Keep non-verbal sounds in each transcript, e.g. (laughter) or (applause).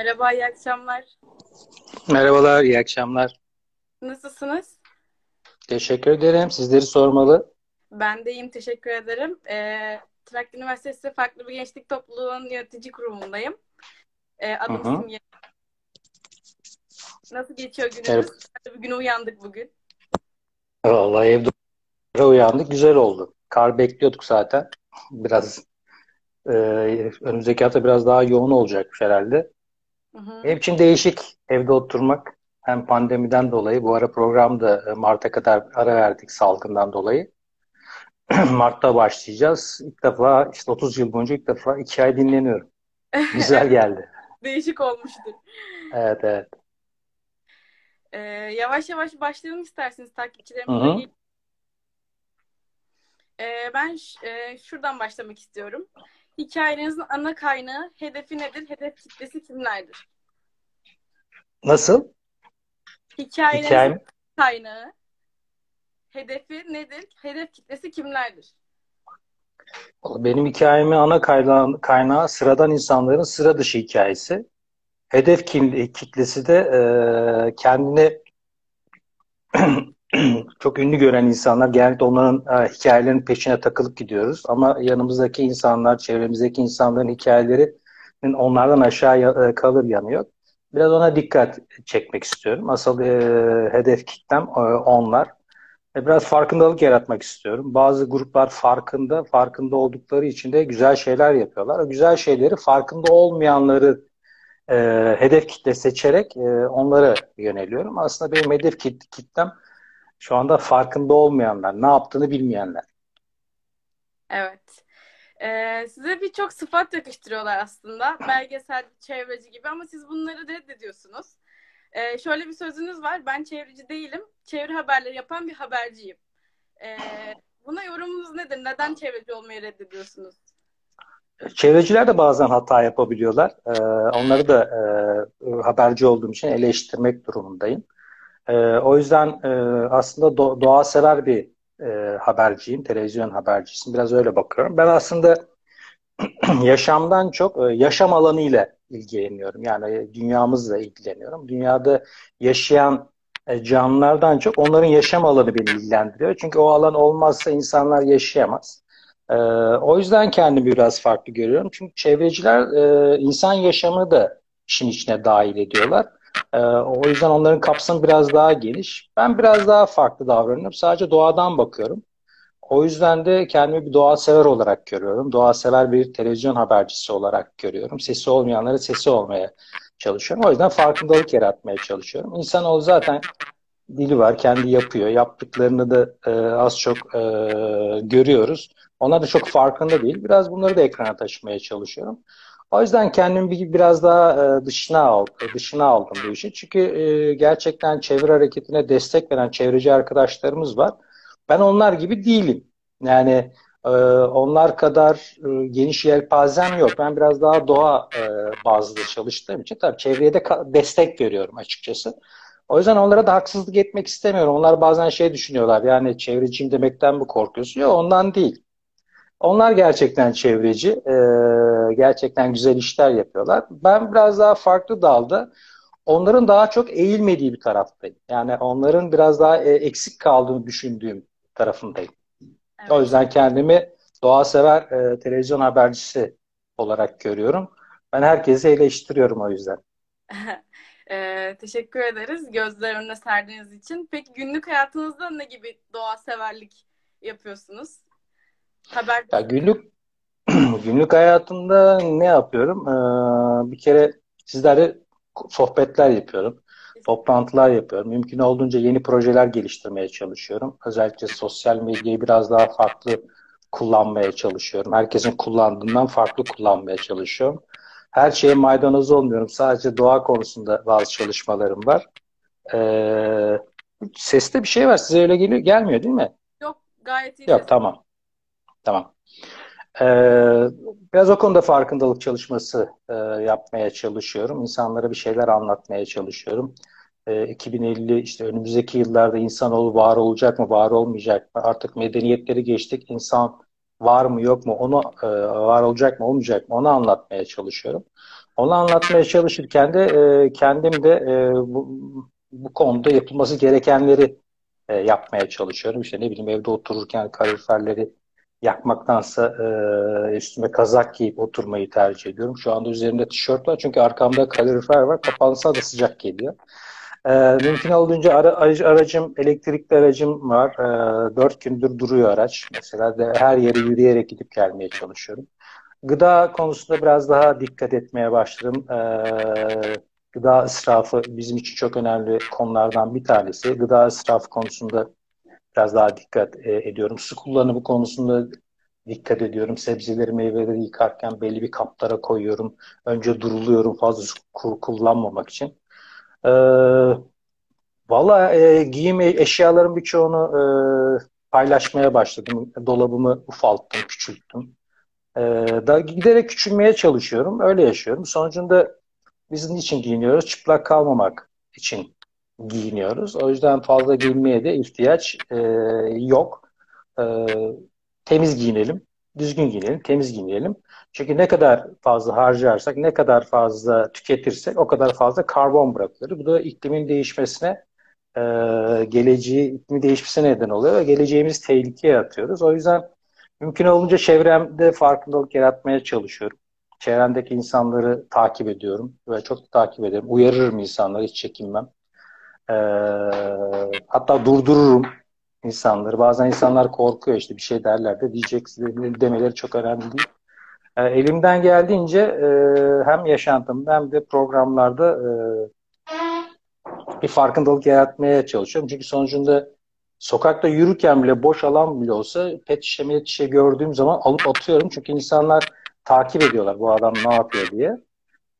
Merhaba, iyi akşamlar. Merhabalar, iyi akşamlar. Nasılsınız? Teşekkür ederim. Sizleri sormalı. Ben de iyiyim, teşekkür ederim. Ee, Trakya Üniversitesi Farklı Bir Gençlik Topluluğu'nun yönetici kurumundayım. Ee, adım hı. Simge. Nasıl geçiyor gününüz? Evet. Bir güne uyandık bugün. Vallahi evde uyandık, güzel oldu. Kar bekliyorduk zaten. Biraz e, önümüzdeki hafta biraz daha yoğun olacakmış herhalde. Hı hı. Benim için değişik evde oturmak. Hem pandemiden dolayı bu ara programda e, Mart'a kadar ara verdik salgından dolayı. (clears throat) Mart'ta başlayacağız. İlk defa işte 30 yıl boyunca ilk defa iki ay dinleniyorum. (laughs) Güzel geldi. Değişik olmuştur. Evet evet. Ee, yavaş yavaş başlayalım isterseniz ilgili. Ee, ben ş- e, şuradan başlamak istiyorum. Hikayenizin ana kaynağı, hedefi nedir? Hedef kitlesi kimlerdir? Nasıl? Hikayenizin Hikayem? kaynağı, hedefi nedir? Hedef kitlesi kimlerdir? Benim hikayemin ana kaynağı, kaynağı sıradan insanların sıra dışı hikayesi. Hedef kitlesi de e, kendini (clears throat) (clears throat) çok ünlü gören insanlar. Genellikle onların e, hikayelerinin peşine takılıp gidiyoruz. Ama yanımızdaki insanlar, çevremizdeki insanların hikayelerinin onlardan aşağı e, kalır yanı yok. Biraz ona dikkat çekmek istiyorum. Asıl e, hedef kitlem e, onlar. E, Biraz farkındalık yaratmak istiyorum. Bazı gruplar farkında, farkında oldukları için de güzel şeyler yapıyorlar. O güzel şeyleri farkında olmayanları e, hedef kitle seçerek e, onlara yöneliyorum. Aslında benim hedef kit- kitlem şu anda farkında olmayanlar, ne yaptığını bilmeyenler. Evet. Ee, size birçok sıfat yakıştırıyorlar aslında. (laughs) Belgesel, çevreci gibi ama siz bunları reddediyorsunuz. Ee, şöyle bir sözünüz var. Ben çevreci değilim. Çevre haberleri yapan bir haberciyim. Ee, buna yorumunuz nedir? Neden çevreci olmayı reddediyorsunuz? Çevreciler de bazen hata yapabiliyorlar. E, onları da e, haberci olduğum için eleştirmek durumundayım. E, o yüzden e, aslında do- doğa sever bir e, haberciyim, televizyon habercisiyim. Biraz öyle bakıyorum. Ben aslında (clears throat) yaşamdan çok e, yaşam alanıyla ilgileniyorum. Yani e, dünyamızla ilgileniyorum. Dünyada yaşayan e, canlılardan çok onların yaşam alanı beni ilgilendiriyor. Çünkü o alan olmazsa insanlar yaşayamaz. E, o yüzden kendimi biraz farklı görüyorum. Çünkü çevreciler e, insan yaşamını da işin içine dahil ediyorlar. E, o yüzden onların kapsamı biraz daha geniş. Ben biraz daha farklı davranıyorum. Sadece doğadan bakıyorum. O yüzden de kendimi bir doğa sever olarak görüyorum. Doğa sever bir televizyon habercisi olarak görüyorum. Sesi olmayanlara sesi olmaya çalışıyorum. O yüzden farkındalık yaratmaya çalışıyorum. İnsanoğlu zaten dili var, kendi yapıyor. Yaptıklarını da e, az çok e, görüyoruz. Onlar da çok farkında değil. Biraz bunları da ekrana taşımaya çalışıyorum. O yüzden kendimi bir, biraz daha e, dışına al, dışına aldım bu işi. Çünkü e, gerçekten çevre hareketine destek veren çevreci arkadaşlarımız var. Ben onlar gibi değilim. Yani e, onlar kadar geniş yelpazem yok. Ben biraz daha doğa bazlı çalıştığım için tabii çevreye de destek veriyorum açıkçası. O yüzden onlara da haksızlık etmek istemiyorum. Onlar bazen şey düşünüyorlar. Yani çevreciyim demekten mi korkuyorsun? Yok ondan değil. Onlar gerçekten çevreci, e, gerçekten güzel işler yapıyorlar. Ben biraz daha farklı dalda, onların daha çok eğilmediği bir taraftayım. Yani onların biraz daha e, eksik kaldığını düşündüğüm tarafındayım. O Evet. yüzden kendimi doğa sever e, televizyon habercisi olarak görüyorum. Ben herkesi eleştiriyorum o yüzden. Ee, (laughs) teşekkür ederiz gözler önüne serdiğiniz için. Peki günlük hayatınızda ne gibi doğa severlik yapıyorsunuz? Haber Ya günlük (clears throat) günlük hayatımda ne yapıyorum? Ee, bir kere sizlerle sohbetler yapıyorum. Toplantılar yapıyorum. Mümkün olduğunca yeni projeler geliştirmeye çalışıyorum. Özellikle sosyal medyayı biraz daha farklı kullanmaya çalışıyorum. Herkesin kullandığından farklı kullanmaya çalışıyorum. Her şeye maydanoz olmuyorum. Sadece doğa konusunda bazı çalışmalarım var. Ee, seste bir şey var. Size öyle geliyor, gelmiyor değil mi? yok gayet iyi Yok, tamam. Tamam. Ee, biraz o konuda farkındalık çalışması e, yapmaya çalışıyorum. İnsanlara bir şeyler anlatmaya çalışıyorum. Ee, 2050 işte önümüzdeki yıllarda insanoğlu var olacak mı, var olmayacak mı? Artık medeniyetleri geçtik. İnsan var mı, yok mu? Onu e, var olacak mı, olmayacak mı? Onu anlatmaya çalışıyorum. Onu anlatmaya çalışırken de e, kendim de e, bu, bu konuda yapılması gerekenleri e, yapmaya çalışıyorum. İşte ne bileyim evde otururken kaloriferleri yakmaktansa e, üstüme kazak giyip oturmayı tercih ediyorum. Şu anda üzerimde tişört var çünkü arkamda kalorifer var. Kapansa da sıcak geliyor. E, mümkün olduğunca ara, aracım, elektrikli aracım var. E, dört gündür duruyor araç. Mesela de her yere yürüyerek gidip gelmeye çalışıyorum. Gıda konusunda biraz daha dikkat etmeye başladım. E, gıda israfı bizim için çok önemli konulardan bir tanesi. Gıda israfı konusunda biraz daha dikkat e, ediyorum. Su kullanımı konusunda dikkat ediyorum. Sebzeleri, meyveleri yıkarken belli bir kaplara koyuyorum. Önce duruluyorum fazla su kullanmamak için. Ee, Valla e, giyim e, eşyaların birçoğunu e, paylaşmaya başladım. Dolabımı ufalttım, küçülttüm. E, da giderek küçülmeye çalışıyorum. Öyle yaşıyorum. Sonucunda biz niçin giyiniyoruz? Çıplak kalmamak için giyiniyoruz. O yüzden fazla giyinmeye de ihtiyaç e, yok. E, temiz giyinelim, düzgün giyinelim, temiz giyinelim. Çünkü ne kadar fazla harcarsak, ne kadar fazla tüketirsek o kadar fazla karbon bırakılır. Bu da iklimin değişmesine, e, geleceği, iklimi değişmesine neden oluyor ve geleceğimizi tehlikeye atıyoruz. O yüzden mümkün olunca çevremde farkındalık yaratmaya çalışıyorum. Çevremdeki insanları takip ediyorum ve çok takip ederim. Uyarırım insanları, hiç çekinmem. E, hatta durdururum insanları. Bazen insanlar korkuyor işte bir şey derler de diyecek demeleri çok önemli değil. E, elimden geldiğince e, hem yaşantımda hem de programlarda e, bir farkındalık yaratmaya çalışıyorum. Çünkü sonucunda sokakta yürürken bile boş alan bile olsa pet şişe şişe gördüğüm zaman alıp atıyorum. Çünkü insanlar takip ediyorlar bu adam ne yapıyor diye.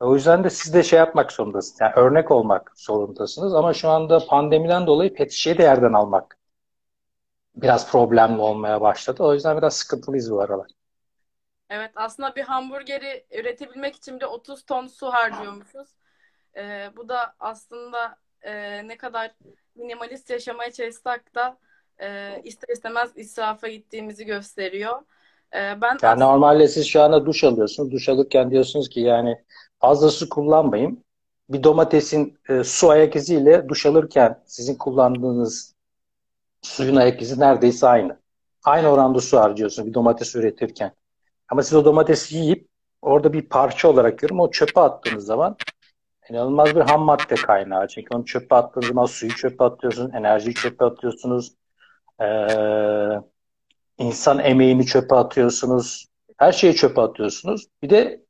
O yüzden de siz de şey yapmak zorundasınız. Yani örnek olmak zorundasınız. Ama şu anda pandemiden dolayı pet şişeyi de yerden almak biraz problemli olmaya başladı. O yüzden biraz sıkıntılıyız bu aralar. Evet aslında bir hamburgeri üretebilmek için bile 30 ton su harcıyormuşuz. Ee, bu da aslında e, ne kadar minimalist yaşamaya çalışsak da e, ister istemez israfa gittiğimizi gösteriyor. E, ben yani aslında... normalde siz şu anda duş alıyorsunuz. Duş alırken diyorsunuz ki yani fazla su kullanmayın. Bir domatesin e, su ayak iziyle duş alırken sizin kullandığınız suyun ayak izi neredeyse aynı. Aynı oranda su harcıyorsun bir domates üretirken. Ama siz o domatesi yiyip orada bir parça olarak görüyorum. O çöpe attığınız zaman inanılmaz bir ham madde kaynağı. Çünkü onu çöpe attığınız zaman suyu çöpe atıyorsunuz, enerjiyi çöpe atıyorsunuz. Ee, insan emeğini çöpe atıyorsunuz. Her şeyi çöpe atıyorsunuz. Bir de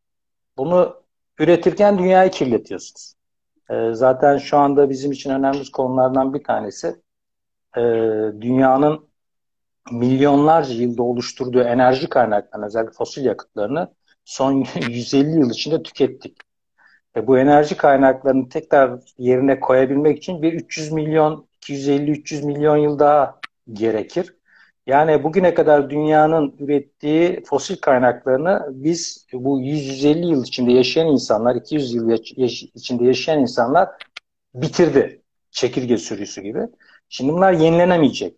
bunu üretirken dünyayı kirletiyorsunuz. Ee, zaten şu anda bizim için önemli konulardan bir tanesi e, dünyanın milyonlarca yılda oluşturduğu enerji kaynaklarını, özellikle fosil yakıtlarını son (laughs) 150 yıl içinde tükettik. Ve bu enerji kaynaklarını tekrar yerine koyabilmek için bir 300 milyon, 250-300 milyon yıl daha gerekir. Yani bugüne kadar dünyanın ürettiği fosil kaynaklarını biz bu 150 yıl içinde yaşayan insanlar, 200 yıl yaş- içinde yaşayan insanlar bitirdi. Çekirge sürüsü gibi. Şimdi bunlar yenilenemeyecek.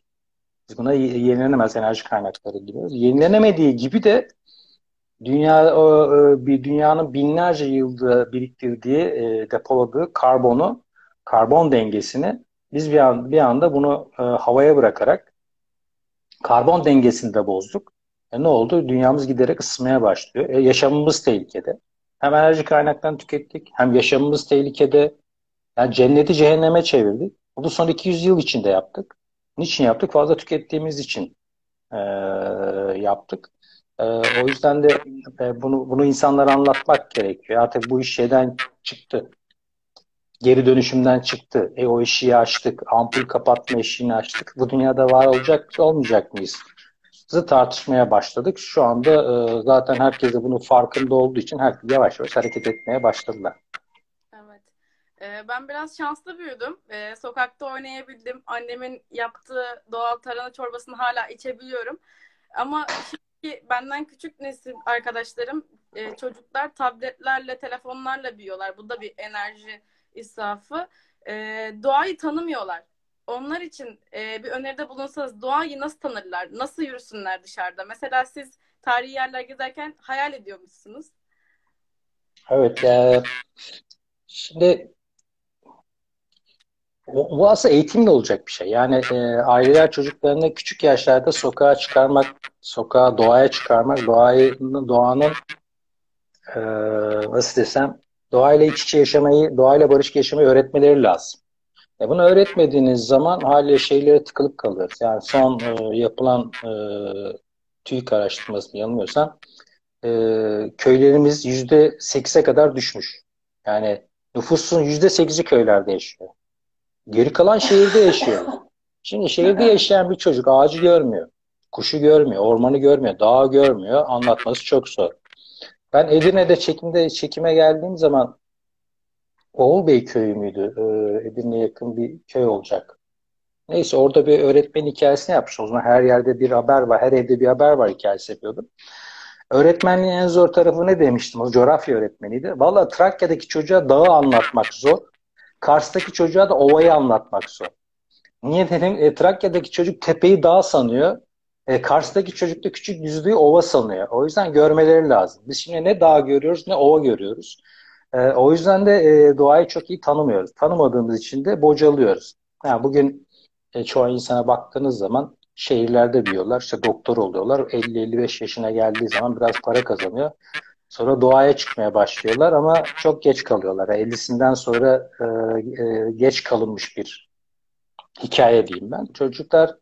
Biz buna yenilenemez enerji kaynakları diyoruz. Yenilenemediği gibi de dünya o, bir dünyanın binlerce yılda biriktirdiği, e, depoladığı karbonu, karbon dengesini biz bir, an, bir anda bunu e, havaya bırakarak karbon dengesini de bozduk. E ne oldu? Dünyamız giderek ısınmaya başlıyor. E, yaşamımız tehlikede. Hem enerji kaynaklarını tükettik, hem yaşamımız tehlikede. Yani cenneti cehenneme çevirdik. Bu son 200 yıl içinde yaptık. Niçin yaptık? Fazla tükettiğimiz için e, yaptık. E, o yüzden de e, bunu bunu insanlara anlatmak gerekiyor. Artık bu iş şeyden çıktı. Geri dönüşümden çıktı. E o işi açtık. Ampul kapatma işini açtık. Bu dünyada var olacak olmayacak mıyız? Zı tartışmaya başladık. Şu anda e, zaten herkes de bunun farkında olduğu için herkes yavaş yavaş hareket etmeye başladılar. Ee, ben biraz şanslı büyüdüm. Ee, sokakta oynayabildim. Annemin yaptığı doğal tarhana çorbasını hala içebiliyorum. Ama şimdi benden küçük nesil arkadaşlarım, e, çocuklar tabletlerle, telefonlarla büyüyorlar. Bu da bir enerji israfı. Ee, doğayı tanımıyorlar. Onlar için e, bir öneride bulunsanız doğayı nasıl tanırlar? Nasıl yürüsünler dışarıda? Mesela siz tarihi yerler gezerken hayal ediyormuşsunuz. Evet, e, şimdi bu aslında eğitimle olacak bir şey. Yani e, aileler çocuklarını küçük yaşlarda sokağa çıkarmak, sokağa, doğaya çıkarmak, doğayı, doğanın e, nasıl desem, doğayla iç içe yaşamayı, doğayla barışık yaşamayı öğretmeleri lazım. E, bunu öğretmediğiniz zaman haliyle şeylere tıkılıp kalıyoruz. Yani son e, yapılan e, TÜİK araştırmasını yanılmıyorsam e, köylerimiz yüzde sekize kadar düşmüş. Yani nüfusun yüzde sekizi köylerde yaşıyor. Geri kalan şehirde yaşıyor. Şimdi şehirde yaşayan bir çocuk ağacı görmüyor, kuşu görmüyor, ormanı görmüyor, dağı görmüyor. Anlatması çok zor. Ben Edirne'de çekimde çekime geldiğim zaman Oğulbey köyü müydü? Ee, Edirne'ye yakın bir köy olacak. Neyse orada bir öğretmen hikayesini yapmış. O zaman her yerde bir haber var, her evde bir haber var hikayesi yapıyordum. Öğretmenliğin en zor tarafı ne demiştim? O coğrafya öğretmeniydi. Valla Trakya'daki çocuğa dağı anlatmak zor. Kars'taki çocuğa da ovayı anlatmak zor. Niye dedim? E, Trakya'daki çocuk tepeyi dağ sanıyor. E, Kars'taki çocuk da küçük yüzlüğü ova sanıyor. O yüzden görmeleri lazım. Biz şimdi ne dağ görüyoruz ne ova görüyoruz. E, o yüzden de e, doğayı çok iyi tanımıyoruz. Tanımadığımız için de bocalıyoruz. Yani bugün e, çoğu insana baktığınız zaman şehirlerde büyüyorlar. İşte doktor oluyorlar. 50-55 yaşına geldiği zaman biraz para kazanıyor. Sonra doğaya çıkmaya başlıyorlar ama çok geç kalıyorlar. 50'sinden sonra e, e, geç kalınmış bir hikaye diyeyim ben. Çocuklar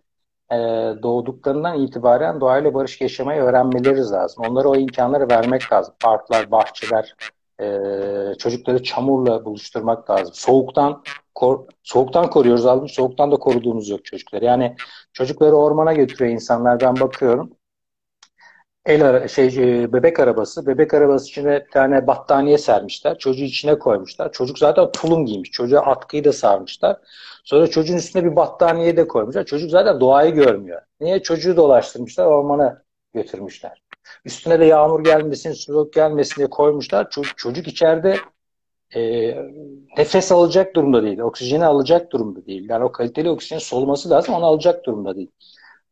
e, doğduklarından itibaren doğayla barış yaşamayı öğrenmeleri lazım. Onlara o imkanları vermek lazım. Parklar, bahçeler, e, çocukları çamurla buluşturmak lazım. Soğuktan kor, soğuktan koruyoruz abi. Soğuktan da koruduğumuz yok çocuklar. Yani çocukları ormana götürüyor insanlar. Ben bakıyorum. El ara, şey e, bebek arabası. Bebek arabası içine bir tane battaniye sermişler. Çocuğu içine koymuşlar. Çocuk zaten tulum giymiş. Çocuğa atkıyı da sarmışlar. Sonra çocuğun üstüne bir battaniye de koymuşlar. Çocuk zaten doğayı görmüyor. Niye? Çocuğu dolaştırmışlar, ormana götürmüşler. Üstüne de yağmur gelmesin, soğuk gelmesin diye koymuşlar. Çocuk, çocuk içeride e, nefes alacak durumda değil. Oksijeni alacak durumda değil. Yani o kaliteli oksijen soluması lazım, onu alacak durumda değil.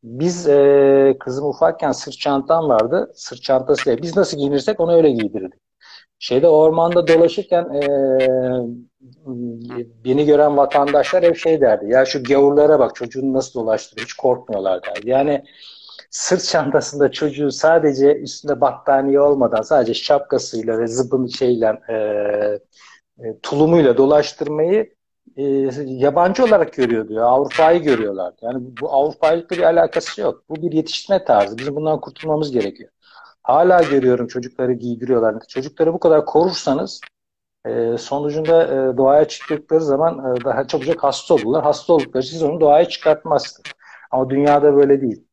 Biz e, kızım ufakken sırt çantam vardı. Sırt çantasıyla biz nasıl giyinirsek onu öyle giydirirdik. Şeyde ormanda dolaşırken e, beni gören vatandaşlar hep şey derdi. Ya şu gavurlara bak çocuğunu nasıl dolaştırıyor hiç korkmuyorlar derdi. Yani sırt çantasında çocuğu sadece üstünde battaniye olmadan sadece şapkasıyla ve zıbın şeyle e, e, tulumuyla dolaştırmayı e, yabancı olarak görüyordu. Ya, Avrupa'yı görüyorlardı. Yani bu Avrupa'yla bir alakası yok. Bu bir yetiştirme tarzı. Bizim bundan kurtulmamız gerekiyor. Hala görüyorum çocukları giydiriyorlar. Çocukları bu kadar korursanız e, sonucunda e, doğaya çıktıkları zaman e, daha çabucak hasta olurlar. Hasta oldukları için onu doğaya çıkartmazsınız. Ama dünyada böyle değil.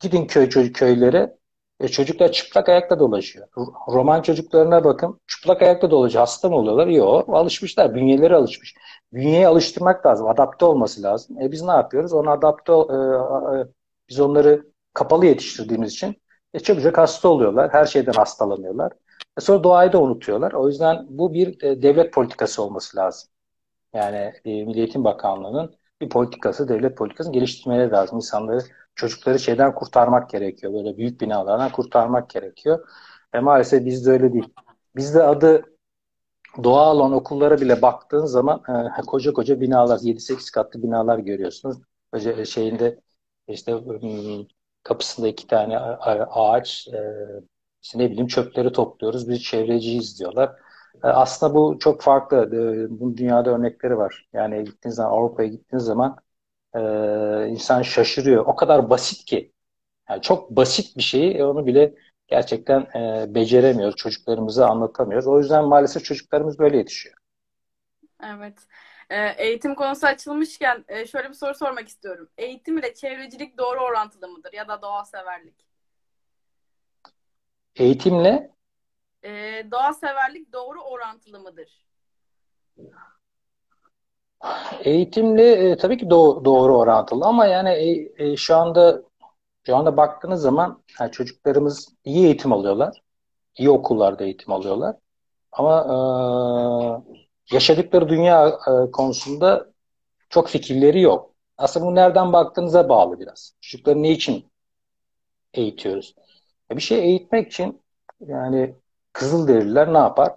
Gidin köy çocuk köylere e, çocuklar çıplak ayakta dolaşıyor. Roman çocuklarına bakın. Çıplak ayakta dolaşıyor. Hasta mı oluyorlar? Yok. Alışmışlar. Bünyeleri alışmış. Bünyeyi alıştırmak lazım. Adapte olması lazım. E biz ne yapıyoruz? Onu adapte e, e, biz onları kapalı yetiştirdiğimiz için e, çabucak hasta oluyorlar. Her şeyden hastalanıyorlar. E, sonra doğayı da unutuyorlar. O yüzden bu bir e, devlet politikası olması lazım. Yani e, Milli Eğitim Bakanlığı'nın bir politikası, devlet politikasını geliştirmeleri lazım. İnsanları çocukları şeyden kurtarmak gerekiyor. Böyle büyük binalardan kurtarmak gerekiyor. E maalesef bizde öyle değil. Bizde adı doğa alan okullara bile baktığın zaman e, koca koca binalar, 7-8 katlı binalar görüyorsunuz. Böyle şeyinde işte kapısında iki tane ağaç, e, işte ne bileyim çöpleri topluyoruz, biz çevreciyiz diyorlar. E, aslında bu çok farklı. E, bunun dünyada örnekleri var. Yani gittiğiniz zaman Avrupa'ya gittiğiniz zaman e, insan şaşırıyor. O kadar basit ki. Yani çok basit bir şeyi onu bile gerçekten e, beceremiyoruz. Çocuklarımıza anlatamıyoruz. O yüzden maalesef çocuklarımız böyle yetişiyor. Evet. E, eğitim konusu açılmışken e, şöyle bir soru sormak istiyorum. Eğitim ile çevrecilik doğru orantılı mıdır ya da doğa severlik? Eğitimle e, doğa severlik doğru orantılı mıdır? Eğitimle e, tabii ki do doğru orantılı ama yani e, e, şu anda şu anda baktığınız zaman yani çocuklarımız iyi eğitim alıyorlar. iyi okullarda eğitim alıyorlar. Ama e, yaşadıkları dünya e, konusunda çok fikirleri yok. Aslında bu nereden baktığınıza bağlı biraz. Çocukları ne için eğitiyoruz? Bir şey eğitmek için yani Kızılderililer ne yapar?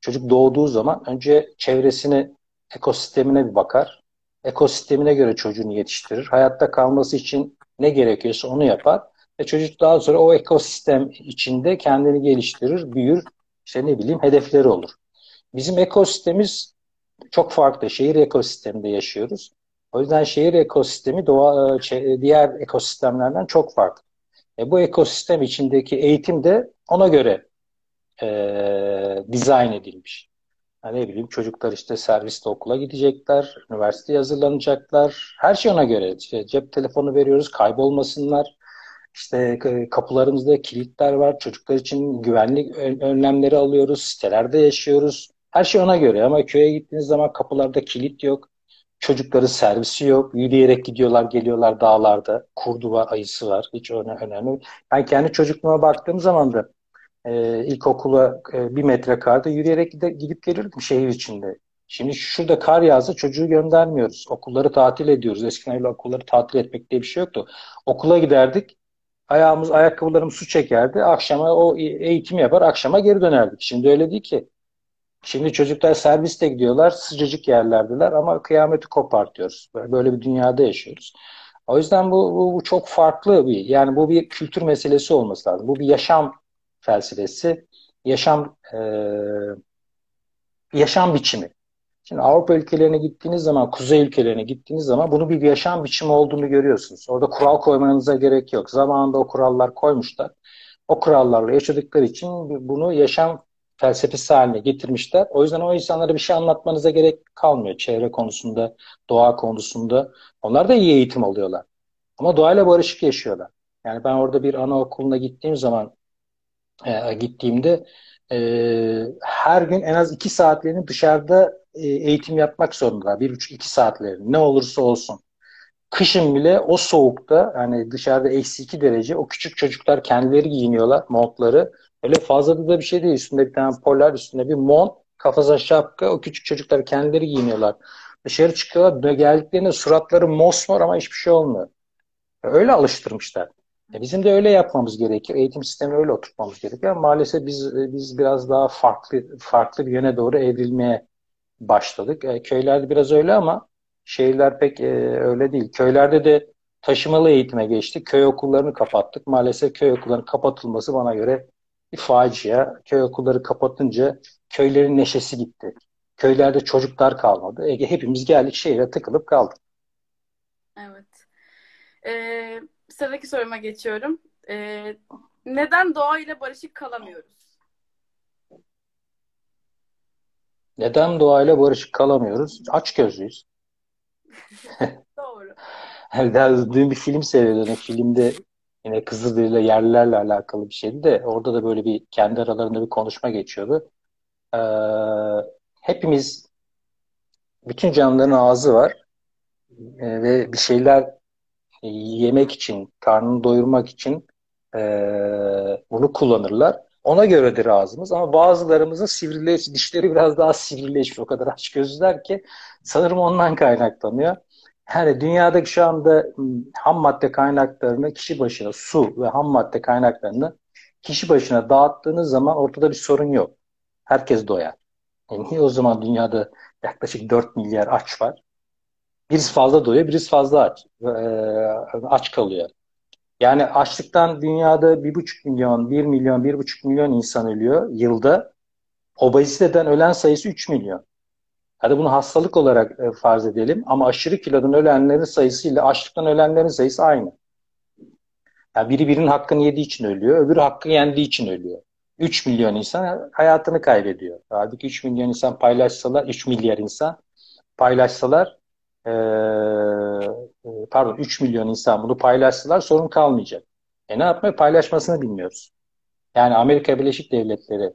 Çocuk doğduğu zaman önce çevresini, ekosistemine bir bakar. Ekosistemine göre çocuğunu yetiştirir. Hayatta kalması için ne gerekiyorsa onu yapar. Ve çocuk daha sonra o ekosistem içinde kendini geliştirir, büyür. İşte ne bileyim hedefleri olur. Bizim ekosistemimiz çok farklı. Şehir ekosisteminde yaşıyoruz. O yüzden şehir ekosistemi doğa, e, diğer ekosistemlerden çok farklı. E, bu ekosistem içindeki eğitim de ona göre e, dizayn edilmiş. Yani ne bileyim çocuklar işte serviste okula gidecekler, üniversiteye hazırlanacaklar. Her şey ona göre. İşte cep telefonu veriyoruz, kaybolmasınlar. İşte kapılarımızda kilitler var. Çocuklar için güvenlik önlemleri alıyoruz. Sitelerde yaşıyoruz. Her şey ona göre ama köye gittiğiniz zaman kapılarda kilit yok. Çocukları servisi yok. Yürüyerek gidiyorlar, geliyorlar dağlarda. Kurdu var, ayısı var. Hiç önemli. Ben kendi çocukluğuma baktığım zaman da e, ilkokula e, bir metre karda yürüyerek gidip, gidip gelirdim şehir içinde. Şimdi şurada kar yağsa çocuğu göndermiyoruz. Okulları tatil ediyoruz. Eskiden öyle okulları tatil etmek diye bir şey yoktu. Okula giderdik. Ayağımız, ayakkabılarımız su çekerdi. Akşama o eğitim yapar. Akşama geri dönerdik. Şimdi öyle değil ki. Şimdi çocuklar serviste gidiyorlar. Sıcacık yerlerdiler ama kıyameti kopartıyoruz. Böyle bir dünyada yaşıyoruz. O yüzden bu, bu, bu çok farklı bir, yani bu bir kültür meselesi olması lazım. Bu bir yaşam felsefesi, yaşam e, yaşam biçimi. Şimdi Avrupa ülkelerine gittiğiniz zaman, kuzey ülkelerine gittiğiniz zaman bunu bir yaşam biçimi olduğunu görüyorsunuz. Orada kural koymanıza gerek yok. Zamanında o kurallar koymuşlar. O kurallarla yaşadıkları için bunu yaşam felsefesi haline getirmişler. O yüzden o insanlara bir şey anlatmanıza gerek kalmıyor. Çevre konusunda, doğa konusunda. Onlar da iyi eğitim alıyorlar. Ama doğayla barışık yaşıyorlar. Yani ben orada bir anaokuluna gittiğim zaman e, gittiğimde e, her gün en az iki saatlerini dışarıda e, eğitim yapmak zorundalar. Bir buçuk iki saatlerini ne olursa olsun. Kışın bile o soğukta yani dışarıda eksi iki derece o küçük çocuklar kendileri giyiniyorlar montları. Öyle fazla da bir şey değil. Üstünde bir tane polar, üstünde bir mont, kafasına şapka. O küçük çocuklar kendileri giyiniyorlar. Dışarı çıkıyorlar. Geldiklerinde suratları mosmor ama hiçbir şey olmuyor. Öyle alıştırmışlar. E bizim de öyle yapmamız gerekiyor. Eğitim sistemini öyle oturtmamız gerekiyor. Maalesef biz biz biraz daha farklı farklı bir yöne doğru evrilmeye başladık. E, köylerde biraz öyle ama şehirler pek e, öyle değil. Köylerde de taşımalı eğitime geçtik. Köy okullarını kapattık. Maalesef köy okullarının kapatılması bana göre bir facia. Köy okulları kapatınca köylerin neşesi gitti. Köylerde çocuklar kalmadı. Ege hepimiz geldik şehre tıkılıp kaldık. Evet. Ee, sıradaki soruma geçiyorum. Ee, neden doğayla barışık kalamıyoruz? Neden doğayla barışık kalamıyoruz? Aç gözlüyüz. (laughs) Doğru. Daha dün bir film seyrediyordum. Filmde yine Kızılderili yerlilerle alakalı bir şeydi de orada da böyle bir kendi aralarında bir konuşma geçiyordu. Ee, hepimiz bütün canlıların ağzı var ee, ve bir şeyler yemek için, karnını doyurmak için e, bunu kullanırlar. Ona göredir ağzımız ama bazılarımızın sivrileş, dişleri biraz daha sivrileşmiş. O kadar aç gözler ki sanırım ondan kaynaklanıyor. Yani dünyadaki şu anda ham madde kaynaklarını kişi başına su ve ham madde kaynaklarını kişi başına dağıttığınız zaman ortada bir sorun yok. Herkes doyar. Yani niye o zaman dünyada yaklaşık 4 milyar aç var? Birisi fazla doyuyor, birisi fazla aç, e, aç kalıyor. Yani açlıktan dünyada 1,5 milyon, 1 milyon, 1,5 milyon insan ölüyor yılda. Obeziteden ölen sayısı 3 milyon. Hadi bunu hastalık olarak e, farz edelim ama aşırı kilodan ölenlerin sayısıyla açlıktan ölenlerin sayısı aynı. Yani biri birinin hakkını yediği için ölüyor, öbürü hakkı yendiği için ölüyor. 3 milyon insan hayatını kaybediyor. Halbuki 3 milyon insan paylaşsalar, 3 milyar insan paylaşsalar e, pardon 3 milyon insan bunu paylaşsalar sorun kalmayacak. E ne yapmaya paylaşmasını bilmiyoruz. Yani Amerika Birleşik Devletleri,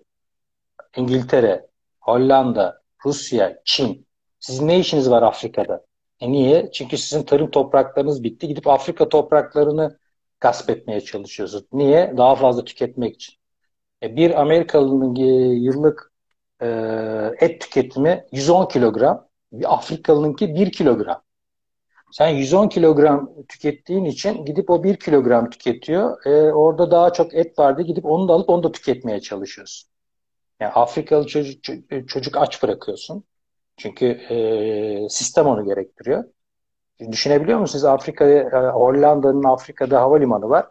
İngiltere, Hollanda, Rusya, Çin. Sizin ne işiniz var Afrika'da? E niye? Çünkü sizin tarım topraklarınız bitti. Gidip Afrika topraklarını gasp etmeye çalışıyorsunuz. Niye? Daha fazla tüketmek için. E bir Amerikalı'nın yıllık e, et tüketimi 110 kilogram. Bir Afrikalınınki 1 kilogram. Sen 110 kilogram tükettiğin için gidip o 1 kilogram tüketiyor. E, orada daha çok et vardı. Gidip onu da alıp onu da tüketmeye çalışıyorsun. Yani Afrikalı çocuk, çocuk aç bırakıyorsun. Çünkü e, sistem onu gerektiriyor. Düşünebiliyor musunuz? Afrika, e, Hollanda'nın Afrika'da havalimanı var.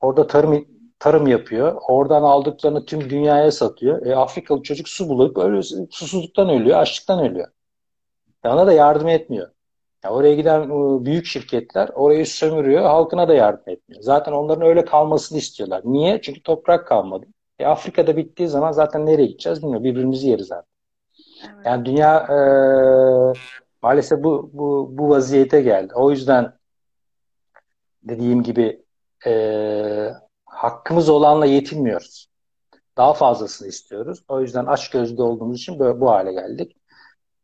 Orada tarım tarım yapıyor. Oradan aldıklarını tüm dünyaya satıyor. E, Afrikalı çocuk su bulup öyle susuzluktan ölüyor, açlıktan ölüyor. E, ona da yardım etmiyor. Yani oraya giden e, büyük şirketler orayı sömürüyor, halkına da yardım etmiyor. Zaten onların öyle kalmasını istiyorlar. Niye? Çünkü toprak kalmadı. E, Afrika'da bittiği zaman zaten nereye gideceğiz bilmiyorum. Birbirimizi yeriz zaten. Evet. Yani dünya e, maalesef bu, bu, bu vaziyete geldi. O yüzden dediğim gibi e, hakkımız olanla yetinmiyoruz. Daha fazlasını istiyoruz. O yüzden aç gözlü olduğumuz için böyle bu hale geldik.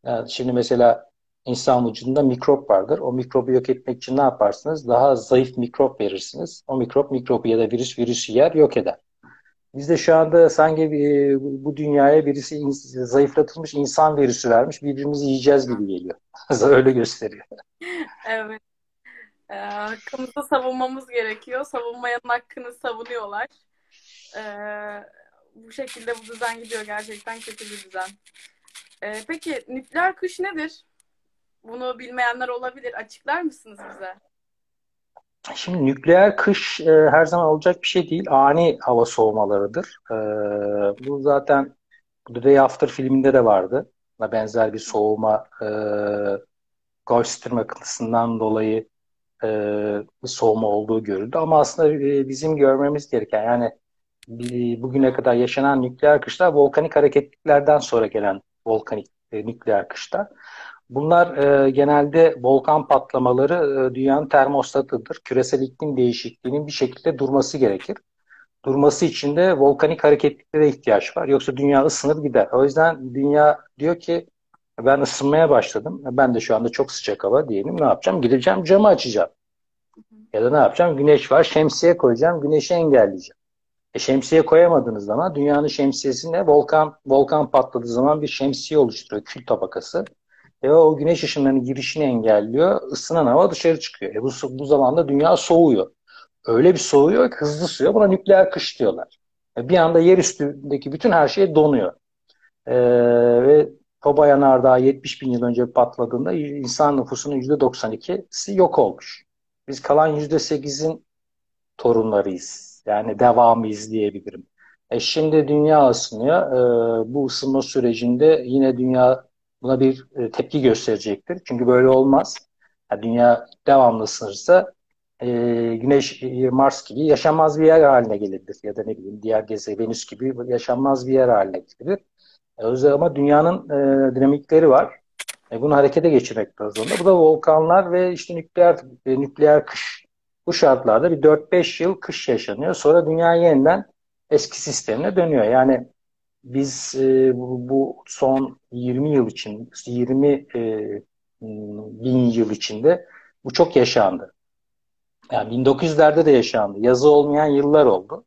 Yani şimdi mesela insan vücudunda mikrop vardır. O mikrobu yok etmek için ne yaparsınız? Daha zayıf mikrop verirsiniz. O mikrop mikrobu ya da virüs virüsü yer yok eder. Biz de şu anda sanki e, bu dünyaya birisi zayıflatılmış insan virüsü vermiş. Birbirimizi yiyeceğiz gibi geliyor. (laughs) Öyle gösteriyor. Evet. E, hakkımızı savunmamız gerekiyor. Savunmayanın hakkını savunuyorlar. E, bu şekilde bu düzen gidiyor. Gerçekten kötü bir düzen. E, peki nükleer kış nedir? Bunu bilmeyenler olabilir. Açıklar mısınız bize? Şimdi nükleer kış e, her zaman olacak bir şey değil. Ani hava soğumalarıdır. E, bu zaten The Day After filminde de vardı. Buna benzer bir soğuma e, Stream akıntısından dolayı e, soğuma olduğu görüldü. Ama aslında e, bizim görmemiz gereken yani bugüne kadar yaşanan nükleer kışlar volkanik hareketliklerden sonra gelen volkanik e, nükleer kışlar. Bunlar e, genelde volkan patlamaları e, dünyanın termostatıdır. Küresel iklim değişikliğinin bir şekilde durması gerekir. Durması için de volkanik hareketliklere ihtiyaç var. Yoksa dünya ısınır gider. O yüzden dünya diyor ki ben ısınmaya başladım. Ben de şu anda çok sıcak hava diyelim. Ne yapacağım? Gideceğim camı açacağım. Ya da ne yapacağım? Güneş var. Şemsiye koyacağım. Güneşi engelleyeceğim. E şemsiye koyamadığınız zaman dünyanın şemsiyesinde volkan volkan patladığı zaman bir şemsiye oluşturuyor. Kül tabakası. Ve o güneş ışınlarının girişini engelliyor. Isınan hava dışarı çıkıyor. E bu, bu zamanda dünya soğuyor. Öyle bir soğuyor ki hızlı soğuyor. Buna nükleer kış diyorlar. E bir anda yer üstündeki bütün her şey donuyor. E, ve Toba Yanardağ 70 bin yıl önce patladığında insan nüfusunun %92'si yok olmuş. Biz kalan %8'in torunlarıyız. Yani devamıyız diyebilirim. E şimdi dünya ısınıyor. E, bu ısınma sürecinde yine dünya buna bir e, tepki gösterecektir. Çünkü böyle olmaz. Yani dünya devamlı ısınırsa e, Güneş, e, Mars gibi yaşanmaz bir yer haline gelebilir. Ya da ne bileyim diğer gezegen Venüs gibi yaşanmaz bir yer haline gelebilir. E, o ama dünyanın e, dinamikleri var. E, bunu harekete geçirmek lazım. Bu da volkanlar ve işte nükleer e, nükleer kış. Bu şartlarda bir 4-5 yıl kış yaşanıyor. Sonra dünya yeniden eski sistemine dönüyor. Yani biz e, bu, bu son 20 yıl için, 20 e, bin yıl içinde bu çok yaşandı. Yani 1900'lerde de yaşandı. Yazı olmayan yıllar oldu.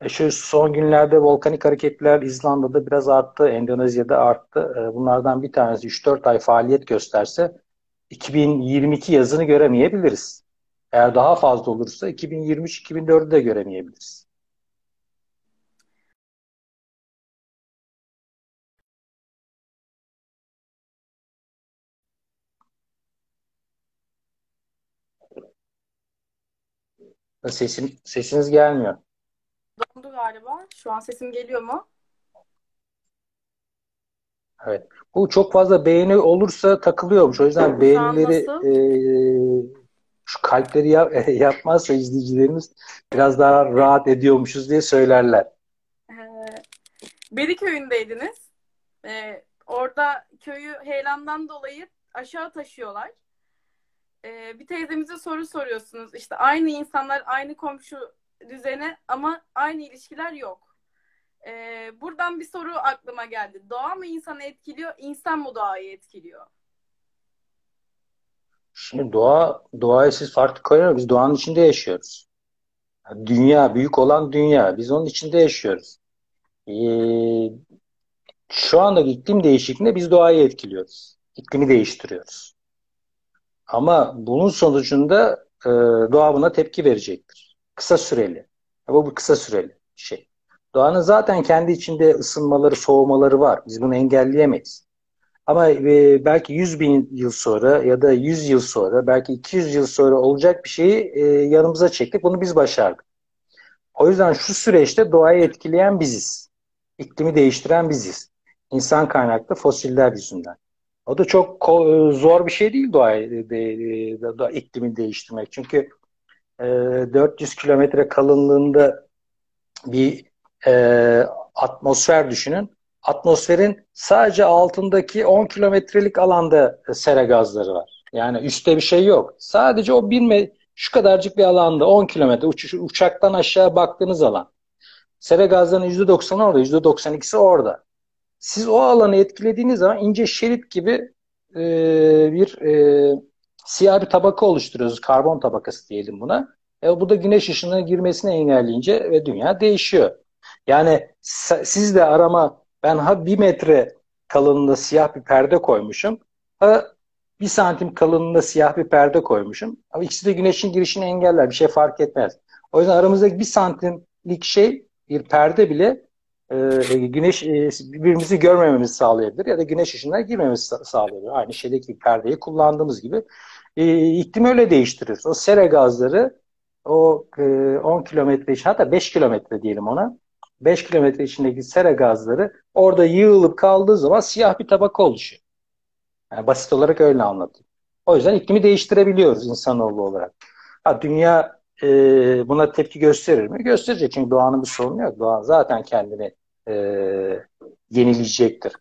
E şu son günlerde volkanik hareketler İzlanda'da biraz arttı, Endonezya'da arttı. E, bunlardan bir tanesi 3-4 ay faaliyet gösterse 2022 yazını göremeyebiliriz. Eğer daha fazla olursa 2023-2024'ü de göremeyebiliriz. Sesim, sesiniz gelmiyor. Dondu galiba. Şu an sesim geliyor mu? Evet. Bu çok fazla beğeni olursa takılıyormuş. O yüzden beğenileri e, şu kalpleri yap, (laughs) yapmazsa izleyicilerimiz biraz daha rahat ediyormuşuz diye söylerler. Ee, Beri köyündeydiniz. Ee, orada köyü heyelandan dolayı aşağı taşıyorlar e, bir teyzemize soru soruyorsunuz. İşte aynı insanlar, aynı komşu düzene ama aynı ilişkiler yok. E, buradan bir soru aklıma geldi. Doğa mı insanı etkiliyor, insan mı doğayı etkiliyor? Şimdi doğa, doğaya siz farklı koyuyor. Biz doğanın içinde yaşıyoruz. Dünya, büyük olan dünya. Biz onun içinde yaşıyoruz. Ee, şu anda iklim değişikliğinde biz doğayı etkiliyoruz. İklimi değiştiriyoruz. Ama bunun sonucunda e, doğa buna tepki verecektir. Kısa süreli. Bu bir kısa süreli şey. Doğanın zaten kendi içinde ısınmaları, soğumaları var. Biz bunu engelleyemeyiz. Ama e, belki 100 bin yıl sonra ya da 100 yıl sonra, belki 200 yıl sonra olacak bir şeyi e, yanımıza çektik. Bunu biz başardık. O yüzden şu süreçte doğayı etkileyen biziz. İklimi değiştiren biziz. İnsan kaynaklı fosiller yüzünden. O da çok zor bir şey değil doğayı, de, iklimin değiştirmek. Çünkü e, 400 kilometre kalınlığında bir e, atmosfer düşünün. Atmosferin sadece altındaki 10 kilometrelik alanda sera gazları var. Yani üstte bir şey yok. Sadece o bir şu kadarcık bir alanda 10 kilometre uç, uçaktan aşağı baktığınız alan. Sera gazlarının %90'ı orada, %92'si orada. Siz o alanı etkilediğiniz zaman ince şerit gibi e, bir e, siyah bir tabaka oluşturuyoruz. Karbon tabakası diyelim buna. E, bu da güneş ışınının girmesini engelleyince ve dünya değişiyor. Yani siz de arama ben ha bir metre kalınlığında siyah bir perde koymuşum. Ha bir santim kalınlığında siyah bir perde koymuşum. Ama ikisi de güneşin girişini engeller. Bir şey fark etmez. O yüzden aramızdaki bir santimlik şey bir perde bile e, güneş e, birbirimizi görmememizi sağlayabilir ya da güneş ışınına girmemizi sağlayabilir. Aynı şeydeki perdeyi kullandığımız gibi e, iklim öyle değiştirir. O sera gazları o e, 10 kilometre için hatta 5 kilometre diyelim ona 5 kilometre içindeki sera gazları orada yığılıp kaldığı zaman siyah bir tabaka oluşuyor. Yani basit olarak öyle anlatayım. O yüzden iklimi değiştirebiliyoruz insanoğlu olarak. Ha, dünya e, buna tepki gösterir mi? Gösterecek çünkü doğanın bir sorunu yok. Doğa zaten kendini e, yenileyecektir.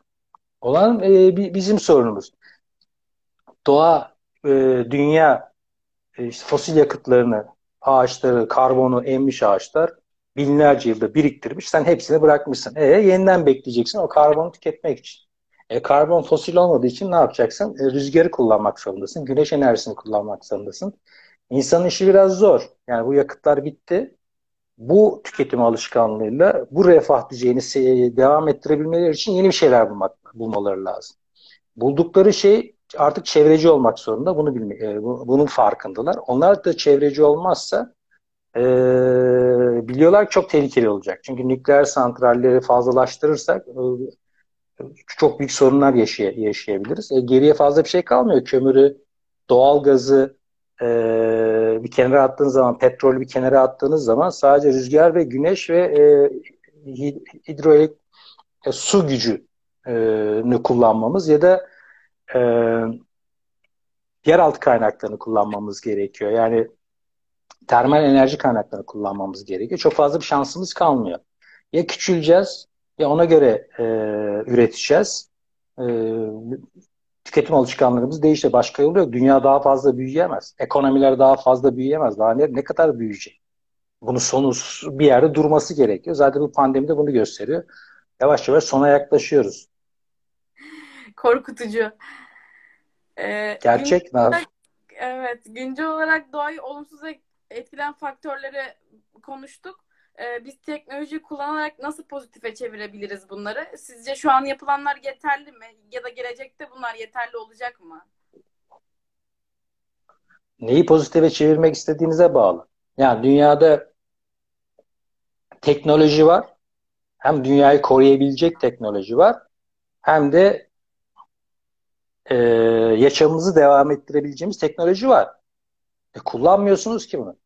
Olan e, bizim sorunumuz. Doğa, e, dünya e, işte fosil yakıtlarını, ağaçları, karbonu emmiş ağaçlar binlerce yılda biriktirmiş. Sen hepsini bırakmışsın. E yeniden bekleyeceksin o karbonu tüketmek için. E, karbon fosil olmadığı için ne yapacaksın? E, rüzgarı kullanmak zorundasın. Güneş enerjisini kullanmak zorundasın. İnsanın işi biraz zor. Yani bu yakıtlar bitti. Bu tüketim alışkanlığıyla bu refah düzeyini devam ettirebilmeleri için yeni bir şeyler bulmak, bulmaları lazım. Buldukları şey artık çevreci olmak zorunda. Bunu bilme, e, bunun farkındalar. Onlar da çevreci olmazsa e, biliyorlar ki çok tehlikeli olacak. Çünkü nükleer santralleri fazlalaştırırsak e, çok büyük sorunlar yaşay yaşayabiliriz. E, geriye fazla bir şey kalmıyor. Kömürü, doğal gazı e, bir kenara attığınız zaman, petrolü bir kenara attığınız zaman sadece rüzgar ve güneş ve e, hidroelektrik e, su gücünü kullanmamız ya da e, yeraltı kaynaklarını kullanmamız gerekiyor. Yani termal enerji kaynaklarını kullanmamız gerekiyor. Çok fazla bir şansımız kalmıyor. Ya küçüleceğiz ya ona göre e, üreteceğiz. E, tüketim alışkanlığımız değişti. Başka yolu yok. Dünya daha fazla büyüyemez. Ekonomiler daha fazla büyüyemez. Daha ne, ne kadar büyüyecek? Bunun sonu bir yerde durması gerekiyor. Zaten bu pandemi de bunu gösteriyor. Yavaş yavaş sona yaklaşıyoruz. Korkutucu. Ee, Gerçek. Güncel evet. Güncel olarak doğayı olumsuz etkilen faktörleri konuştuk. Ee, biz teknolojiyi kullanarak nasıl pozitife çevirebiliriz bunları? Sizce şu an yapılanlar yeterli mi? Ya da gelecekte bunlar yeterli olacak mı? Neyi pozitife çevirmek istediğinize bağlı. Yani dünyada teknoloji var. Hem dünyayı koruyabilecek teknoloji var. Hem de e, yaşamımızı devam ettirebileceğimiz teknoloji var. E, kullanmıyorsunuz ki bunu.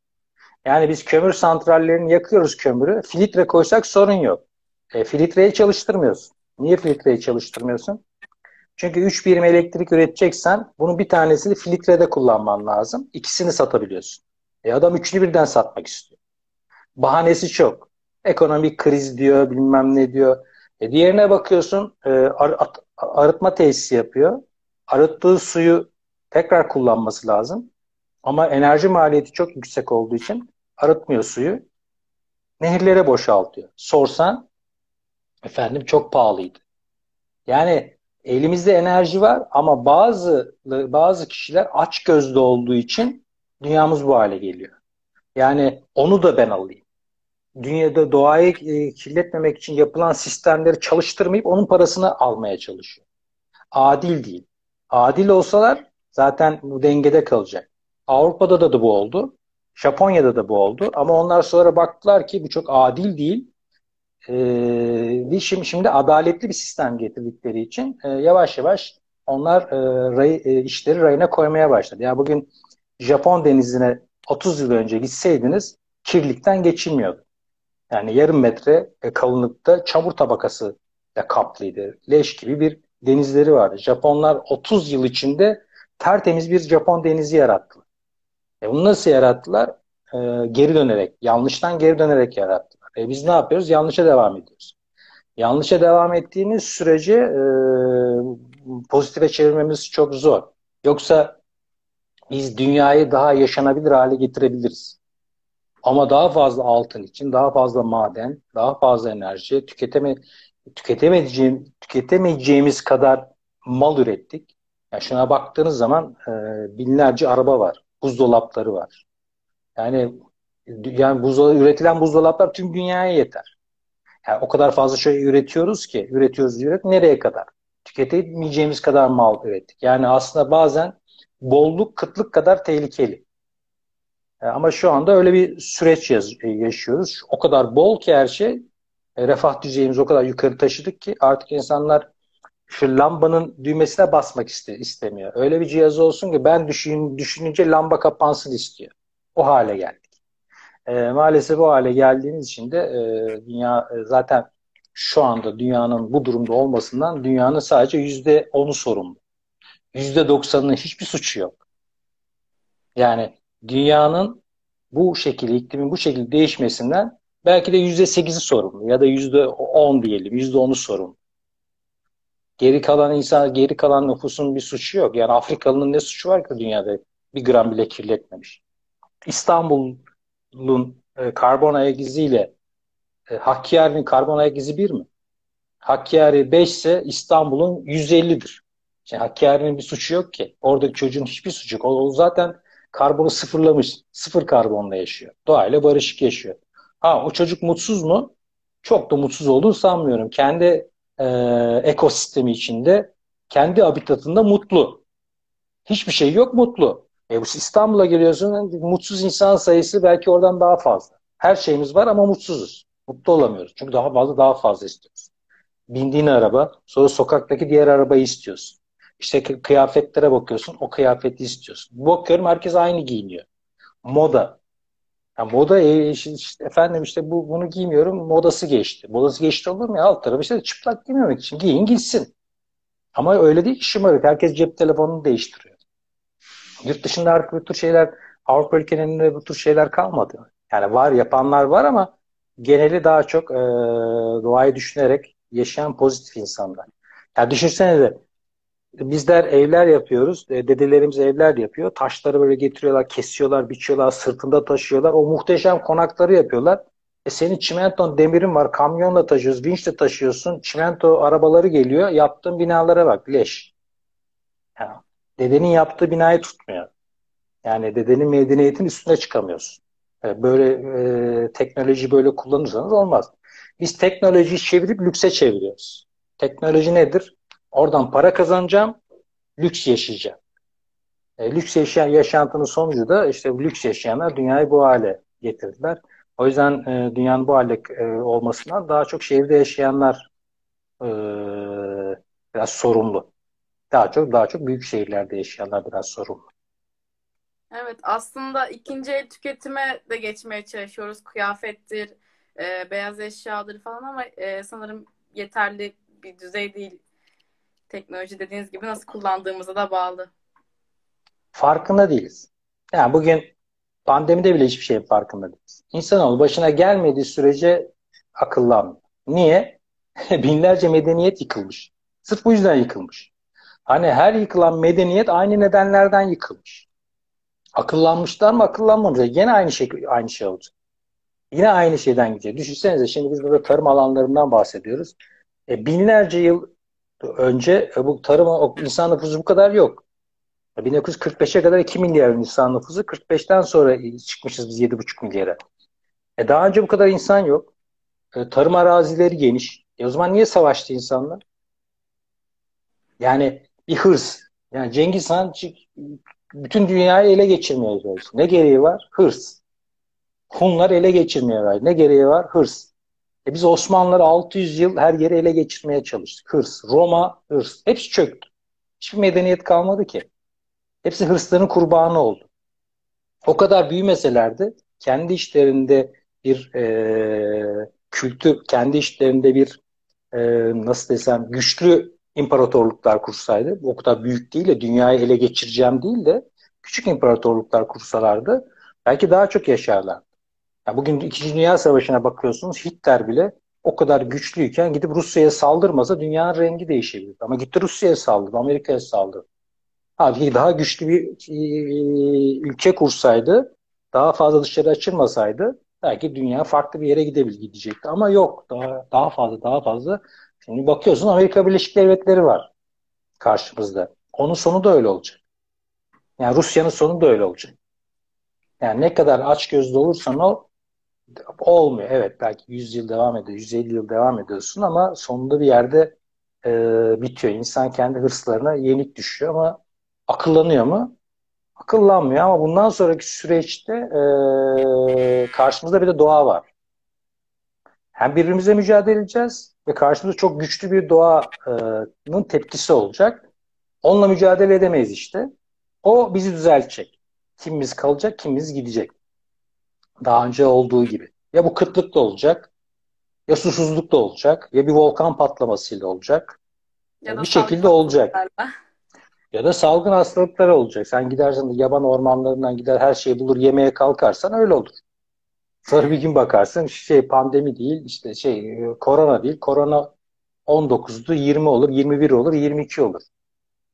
Yani biz kömür santrallerini yakıyoruz kömürü. Filtre koysak sorun yok. E, filtreyi çalıştırmıyorsun. Niye filtreyi çalıştırmıyorsun? Çünkü 3 birim elektrik üreteceksen bunun bir tanesini filtrede kullanman lazım. İkisini satabiliyorsun. E adam üçünü birden satmak istiyor. Bahanesi çok. Ekonomik kriz diyor, bilmem ne diyor. E diğerine bakıyorsun e, ar- arıtma tesisi yapıyor. Arıttığı suyu tekrar kullanması lazım. Ama enerji maliyeti çok yüksek olduğu için arıtmıyor suyu. Nehirlere boşaltıyor. Sorsan efendim çok pahalıydı. Yani elimizde enerji var ama bazı bazı kişiler aç gözlü olduğu için dünyamız bu hale geliyor. Yani onu da ben alayım. Dünyada doğayı e, kirletmemek için yapılan sistemleri çalıştırmayıp onun parasını almaya çalışıyor. Adil değil. Adil olsalar zaten bu dengede kalacak. Avrupa'da da, da bu oldu. Japonya'da da bu oldu. Ama onlar sonra baktılar ki bu çok adil değil. e, şimdi, şimdi adaletli bir sistem getirdikleri için e, yavaş yavaş onlar e, ray, e, işleri rayına koymaya başladı. Ya bugün Japon denizine 30 yıl önce gitseydiniz kirlikten geçilmiyordu. Yani yarım metre kalınlıkta çamur tabakası da kaplıydı. Leş gibi bir denizleri vardı. Japonlar 30 yıl içinde tertemiz bir Japon denizi yarattılar. E bunu nasıl yarattılar? E, geri dönerek, yanlıştan geri dönerek yarattılar. E biz ne yapıyoruz? Yanlışa devam ediyoruz. Yanlışa devam ettiğimiz sürece e, pozitife çevirmemiz çok zor. Yoksa biz dünyayı daha yaşanabilir hale getirebiliriz. Ama daha fazla altın için, daha fazla maden, daha fazla enerji tüketeme, tüketemeyeceğim, tüketemeyeceğimiz kadar mal ürettik. Yani şuna baktığınız zaman e, binlerce araba var, buzdolapları var. Yani yani buzdolabı, üretilen buzdolaplar tüm dünyaya yeter. Yani o kadar fazla şey üretiyoruz ki, üretiyoruz üret nereye kadar? Tüketemeyeceğimiz kadar mal ürettik. Yani aslında bazen bolluk kıtlık kadar tehlikeli. E, ama şu anda öyle bir süreç e, yaşıyoruz. O kadar bol ki her şey, e, refah düzeyimizi o kadar yukarı taşıdık ki artık insanlar şu lambanın düğmesine basmak iste, istemiyor. Öyle bir cihaz olsun ki ben düşün, düşününce lamba kapansın istiyor. O hale geldik. E, maalesef o hale geldiğimiz için de e, dünya e, zaten şu anda dünyanın bu durumda olmasından dünyanın sadece yüzde onu sorumlu. Yüzde doksanının hiçbir suçu yok. Yani dünyanın bu şekilde, iklimin bu şekilde değişmesinden belki de yüzde sekizi sorumlu ya da yüzde on diyelim, yüzde onu sorumlu. Geri kalan insan, geri kalan nüfusun bir suçu yok. Yani Afrikalı'nın ne suçu var ki dünyada bir gram bile kirletmemiş. İstanbul'un e, karbon ayak iziyle e, Hakkari'nin karbon ayak izi bir mi? Hakkari 5 ise İstanbul'un 150'dir. Yani Hakkari'nin bir suçu yok ki. Oradaki çocuğun hiçbir suçu yok. O, o zaten karbonu sıfırlamış. Sıfır karbonla yaşıyor. Doğayla barışık yaşıyor. Ha o çocuk mutsuz mu? Çok da mutsuz olduğunu sanmıyorum. Kendi e, ekosistemi içinde, kendi habitatında mutlu. Hiçbir şey yok mutlu. E bu İstanbul'a geliyorsun mutsuz insan sayısı belki oradan daha fazla. Her şeyimiz var ama mutsuzuz. Mutlu olamıyoruz. Çünkü daha fazla daha fazla istiyoruz. Bindiğin araba, sonra sokaktaki diğer arabayı istiyorsun. İşte kıyafetlere bakıyorsun, o kıyafeti istiyorsun. Bakıyorum herkes aynı giyiniyor. Moda. Yani moda e, işte, efendim işte bu bunu giymiyorum modası geçti. Modası geçti olur mu ya? Alt tarafı işte çıplak giymemek için giyin gitsin. Ama öyle değil şımarık. Herkes cep telefonunu değiştiriyor. Yurt dışında artık bu tür şeyler Avrupa ülkelerinde bu tür şeyler kalmadı. Yani var yapanlar var ama geneli daha çok e, doğayı düşünerek yaşayan pozitif insanlar. Yani düşünsene de bizler evler yapıyoruz. E, dedelerimiz evler yapıyor. Taşları böyle getiriyorlar, kesiyorlar, biçiyorlar, sırtında taşıyorlar. O muhteşem konakları yapıyorlar. E senin çimenton demirin var. Kamyonla taşıyorsun, vinçle taşıyorsun. Çimento arabaları geliyor. Yaptığın binalara bak. Leş. Yani dedenin yaptığı binayı tutmuyor. Yani dedenin medeniyetin üstüne çıkamıyorsun. E, böyle e, teknoloji böyle kullanırsanız olmaz. Biz teknolojiyi çevirip lükse çeviriyoruz. Teknoloji nedir? Oradan para kazanacağım, lüks yaşayacağım. E, lüks yaşayan yaşantının sonucu da işte lüks yaşayanlar dünyayı bu hale getirdiler. O yüzden e, dünyanın bu hale e, olmasından daha çok şehirde yaşayanlar e, biraz sorumlu. Daha çok daha çok büyük şehirlerde yaşayanlar biraz sorumlu. Evet aslında ikinci el tüketime de geçmeye çalışıyoruz. Kıyafettir, e, beyaz eşyadır falan ama e, sanırım yeterli bir düzey değil teknoloji dediğiniz gibi nasıl kullandığımıza da bağlı. Farkında değiliz. Yani bugün pandemide bile hiçbir şeyin farkında değiliz. İnsanoğlu başına gelmediği sürece akıllanmıyor. Niye? (laughs) Binlerce medeniyet yıkılmış. Sırf bu yüzden yıkılmış. Hani her yıkılan medeniyet aynı nedenlerden yıkılmış. Akıllanmışlar mı akıllanmamışlar. Yine aynı şey, aynı şey olacak. Yine aynı şeyden gidecek. Düşünsenize şimdi biz burada tarım alanlarından bahsediyoruz. E, binlerce yıl önce e, bu tarım insan nüfusu bu kadar yok. 1945'e kadar 2 milyar insan nüfusu. 45'ten sonra çıkmışız biz 7,5 milyara. E daha önce bu kadar insan yok. E, tarım arazileri geniş. E o zaman niye savaştı insanlar? Yani bir hırs. Yani Cengiz Han bütün dünyayı ele geçirmeye çalıştı. Ne gereği var? Hırs. Hunlar ele geçirmeye var. Ne gereği var? Hırs. E biz Osmanlıları 600 yıl her yeri ele geçirmeye çalıştık. Hırs, Roma, hırs. Hepsi çöktü. Hiçbir medeniyet kalmadı ki. Hepsi hırsların kurbanı oldu. O kadar büyümeselerdi kendi işlerinde bir e, kültür, kendi işlerinde bir e, nasıl desem güçlü imparatorluklar kursaydı, o kadar büyük değil de dünyayı ele geçireceğim değil de küçük imparatorluklar kursalardı belki daha çok yaşarlar. Yani bugün İkinci Dünya Savaşı'na bakıyorsunuz Hitler bile o kadar güçlüyken gidip Rusya'ya saldırmasa dünyanın rengi değişebilir. Ama gitti Rusya'ya saldırdı, Amerika'ya saldırdı. Abi daha güçlü bir e, ülke kursaydı, daha fazla dışarı açılmasaydı belki dünya farklı bir yere gidebilir gidecekti. Ama yok. Daha, daha fazla, daha fazla. Şimdi bakıyorsun Amerika Birleşik Devletleri var karşımızda. Onun sonu da öyle olacak. Yani Rusya'nın sonu da öyle olacak. Yani ne kadar aç gözlü olursan o olmuyor. Evet belki 100 yıl devam ediyor, 150 yıl devam ediyorsun ama sonunda bir yerde e, bitiyor. İnsan kendi hırslarına yenik düşüyor ama akıllanıyor mu? Akıllanmıyor ama bundan sonraki süreçte e, karşımızda bir de doğa var. Hem birbirimize mücadele edeceğiz ve karşımızda çok güçlü bir doğanın tepkisi olacak. Onunla mücadele edemeyiz işte. O bizi düzeltecek. Kimimiz kalacak, kimimiz gidecek. Daha önce olduğu gibi. Ya bu kıtlık da olacak, ya susuzluk da olacak, ya bir volkan patlamasıyla olacak. Ya bir şekilde olacak. Ya da salgın hastalıkları olacak. Sen gidersen yaban ormanlarından gider her şeyi bulur yemeye kalkarsan öyle olur. Sonra bir gün bakarsın şey pandemi değil işte şey korona değil. Korona 19'du 20 olur 21 olur 22 olur.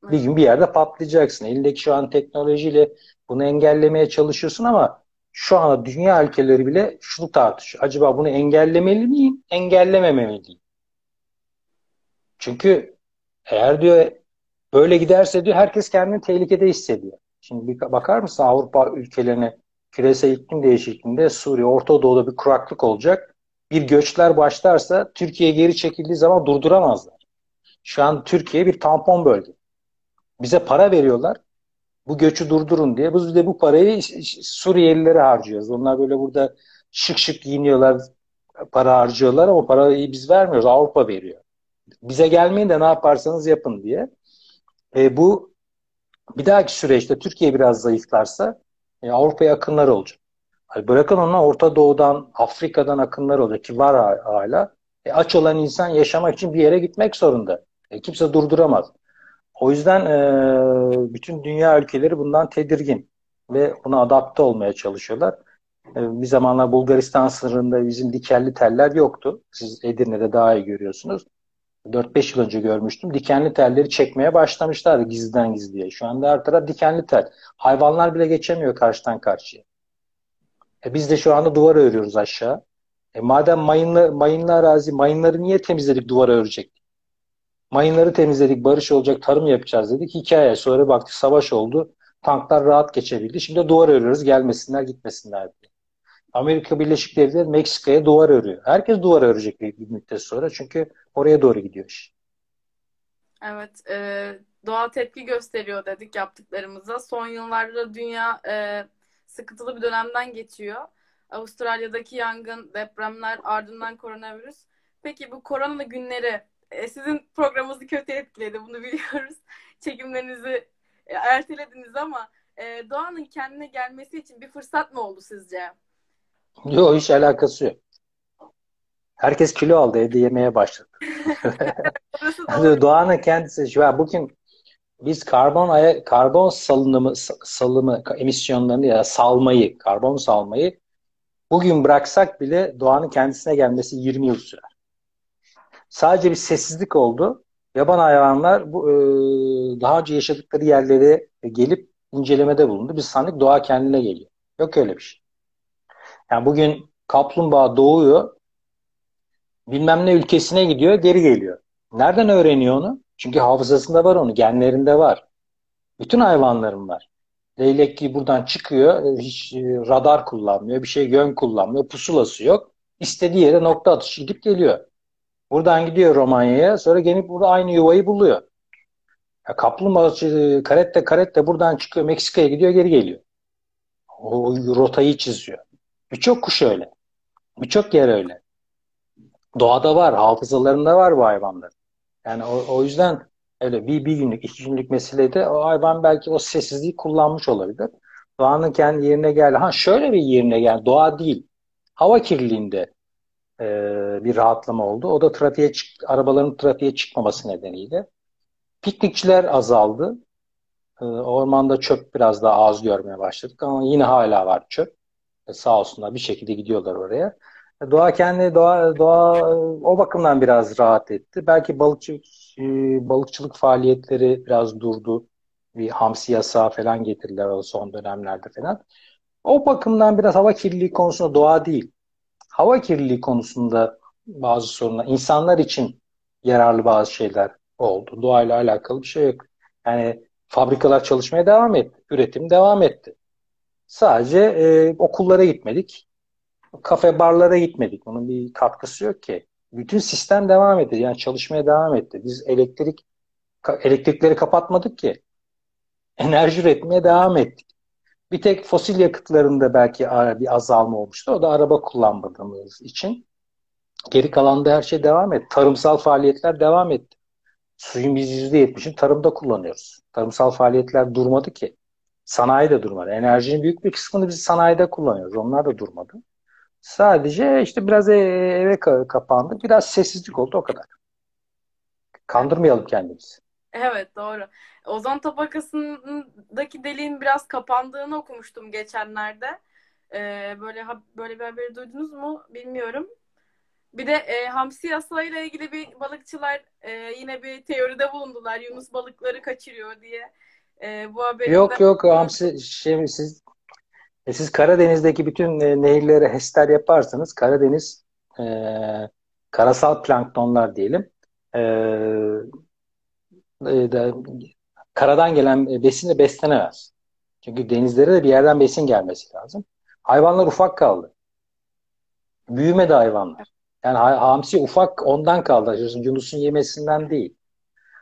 Bir gün bir yerde patlayacaksın. Elindeki şu an teknolojiyle bunu engellemeye çalışıyorsun ama şu anda dünya ülkeleri bile şunu tartışıyor. Acaba bunu engellemeli miyim, engellememeliyim? Çünkü eğer diyor böyle giderse diyor herkes kendini tehlikede hissediyor. Şimdi bir bakar mısın Avrupa ülkelerine küresel iklim değişikliğinde Suriye, Orta Doğu'da bir kuraklık olacak. Bir göçler başlarsa Türkiye geri çekildiği zaman durduramazlar. Şu an Türkiye bir tampon bölge. Bize para veriyorlar. Bu göçü durdurun diye. Biz de bu parayı Suriyelilere harcıyoruz. Onlar böyle burada şık şık giyiniyorlar, para harcıyorlar ama parayı biz vermiyoruz. Avrupa veriyor. Bize gelmeyin de ne yaparsanız yapın diye. E, bu bir dahaki süreçte Türkiye biraz zayıflarsa e, Avrupa'ya akınlar olacak. Yani bırakın onlar Orta Doğu'dan, Afrika'dan akınlar olacak ki var hala. E, aç olan insan yaşamak için bir yere gitmek zorunda. E, kimse durduramaz. O yüzden e, bütün dünya ülkeleri bundan tedirgin ve buna adapte olmaya çalışıyorlar. E, bir zamanlar Bulgaristan sınırında bizim dikenli teller yoktu. Siz Edirne'de daha iyi görüyorsunuz. 4-5 yıl önce görmüştüm. Dikenli telleri çekmeye başlamışlar gizliden gizliye. Şu anda her taraf dikenli tel. Hayvanlar bile geçemiyor karşıdan karşıya. E biz de şu anda duvar örüyoruz aşağı. E madem mayınlı, mayınlı arazi, mayınları niye temizledik duvara örecek? Mayınları temizledik, barış olacak, tarım yapacağız dedik. Hikaye. Sonra baktık savaş oldu. Tanklar rahat geçebildi. Şimdi duvar örüyoruz, gelmesinler, gitmesinler diye. Amerika Birleşik Devletleri Meksika'ya duvar örüyor. Herkes duvar örecek bir müddet sonra. Çünkü oraya doğru gidiyor iş. Evet. E, doğa tepki gösteriyor dedik yaptıklarımıza. Son yıllarda dünya e, sıkıntılı bir dönemden geçiyor. Avustralya'daki yangın, depremler, ardından koronavirüs. Peki bu korona günleri e, sizin programınızı kötü etkiledi. Bunu (laughs) biliyoruz. Çekimlerinizi e, ertelediniz ama e, doğanın kendine gelmesi için bir fırsat mı oldu sizce? Yok hiç alakası yok. Herkes kilo aldı evde yemeye başladı. (laughs) doğanın kendisi şu an bugün biz karbon aya, karbon salınımı salımı emisyonlarını ya salmayı karbon salmayı bugün bıraksak bile doğanın kendisine gelmesi 20 yıl sürer. Sadece bir sessizlik oldu. Yaban hayvanlar bu e, daha önce yaşadıkları yerlere gelip incelemede bulundu. Biz sandık doğa kendine geliyor. Yok öyle bir şey. Yani bugün kaplumbağa doğuyor, bilmem ne ülkesine gidiyor, geri geliyor. Nereden öğreniyor onu? Çünkü hafızasında var onu, genlerinde var. Bütün hayvanların var. Leylek ki buradan çıkıyor, hiç e, radar kullanmıyor, bir şey yön kullanmıyor, pusulası yok. İstediği yere nokta atışı gidip geliyor. Buradan gidiyor Romanya'ya, sonra gelip burada aynı yuvayı buluyor. Ya kaplumbağa karette karette buradan çıkıyor, Meksika'ya gidiyor, geri geliyor. O rotayı çiziyor. Birçok kuş öyle. Birçok yer öyle. doğada var, hafızalarında var bu hayvanlar. Yani o, o yüzden öyle bir, bir günlük, iki günlük meselede o hayvan belki o sessizliği kullanmış olabilir. Doğanın kendi yerine geldi. Ha şöyle bir yerine geldi. Doğa değil. Hava kirliliğinde e, bir rahatlama oldu. O da trafiğe çık, arabaların trafiğe çıkmaması nedeniyle. Piknikçiler azaldı. E, ormanda çöp biraz daha az görmeye başladık ama yine hala var çöp. E, sağ olsunlar bir şekilde gidiyorlar oraya. E, doğa kendi doğa doğa e, o bakımdan biraz rahat etti. Belki balıkçı e, balıkçılık faaliyetleri biraz durdu. Bir hamsi yasağı falan getirdiler o son dönemlerde falan. O bakımdan biraz hava kirliliği konusunda doğa değil. Hava kirliliği konusunda bazı sorunlar, insanlar için yararlı bazı şeyler oldu. Doğayla alakalı bir şey yok. Yani fabrikalar çalışmaya devam etti. Üretim devam etti. Sadece e, okullara gitmedik. Kafe barlara gitmedik. Bunun bir katkısı yok ki. Bütün sistem devam etti. Yani çalışmaya devam etti. Biz elektrik elektrikleri kapatmadık ki. Enerji üretmeye devam ettik. Bir tek fosil yakıtlarında belki bir azalma olmuştu. O da araba kullanmadığımız için. Geri kalan da her şey devam etti. Tarımsal faaliyetler devam etti. Suyun biz %70'ini tarımda kullanıyoruz. Tarımsal faaliyetler durmadı ki. Sanayi de durmadı. Enerjinin büyük bir kısmını biz sanayide kullanıyoruz. Onlar da durmadı. Sadece işte biraz e, eve kapandık. Biraz sessizlik oldu o kadar. Kandırmayalım kendimizi. Evet doğru. Ozon tabakasındaki deliğin biraz kapandığını okumuştum geçenlerde. Ee, böyle böyle bir haberi duydunuz mu bilmiyorum. Bir de e, hamsi yasayla ilgili bir balıkçılar e, yine bir teoride bulundular. Yunus balıkları kaçırıyor diye. E, bu haberi Yok yok hamsi şey siz e, siz Karadeniz'deki bütün e, nehirlere HES'ler yaparsanız Karadeniz e, karasal planktonlar diyelim e, e, de, karadan gelen besinle beslenemez. Çünkü denizlere de bir yerden besin gelmesi lazım. Hayvanlar ufak kaldı. Büyümedi hayvanlar. Yani hamsi ufak ondan kaldı. Yunus'un yemesinden değil.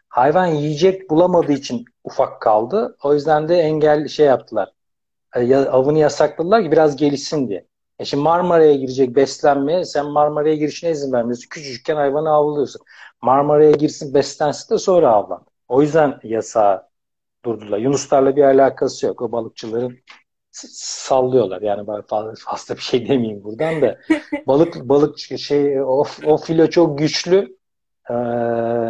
Hayvan yiyecek bulamadığı için ufak kaldı. O yüzden de engel şey yaptılar. E, avını yasakladılar ki biraz gelişsin diye. E şimdi Marmara'ya girecek beslenmeye sen Marmara'ya girişine izin vermiyorsun. Küçücükken hayvanı avlıyorsun. Marmara'ya girsin beslensin de sonra avlan. O yüzden yasağı durdular. Yunuslarla bir alakası yok. O balıkçıların sallıyorlar. Yani fazla, fazla bir şey demeyeyim buradan da. (laughs) balık balık şey o, o filo çok güçlü. Ee,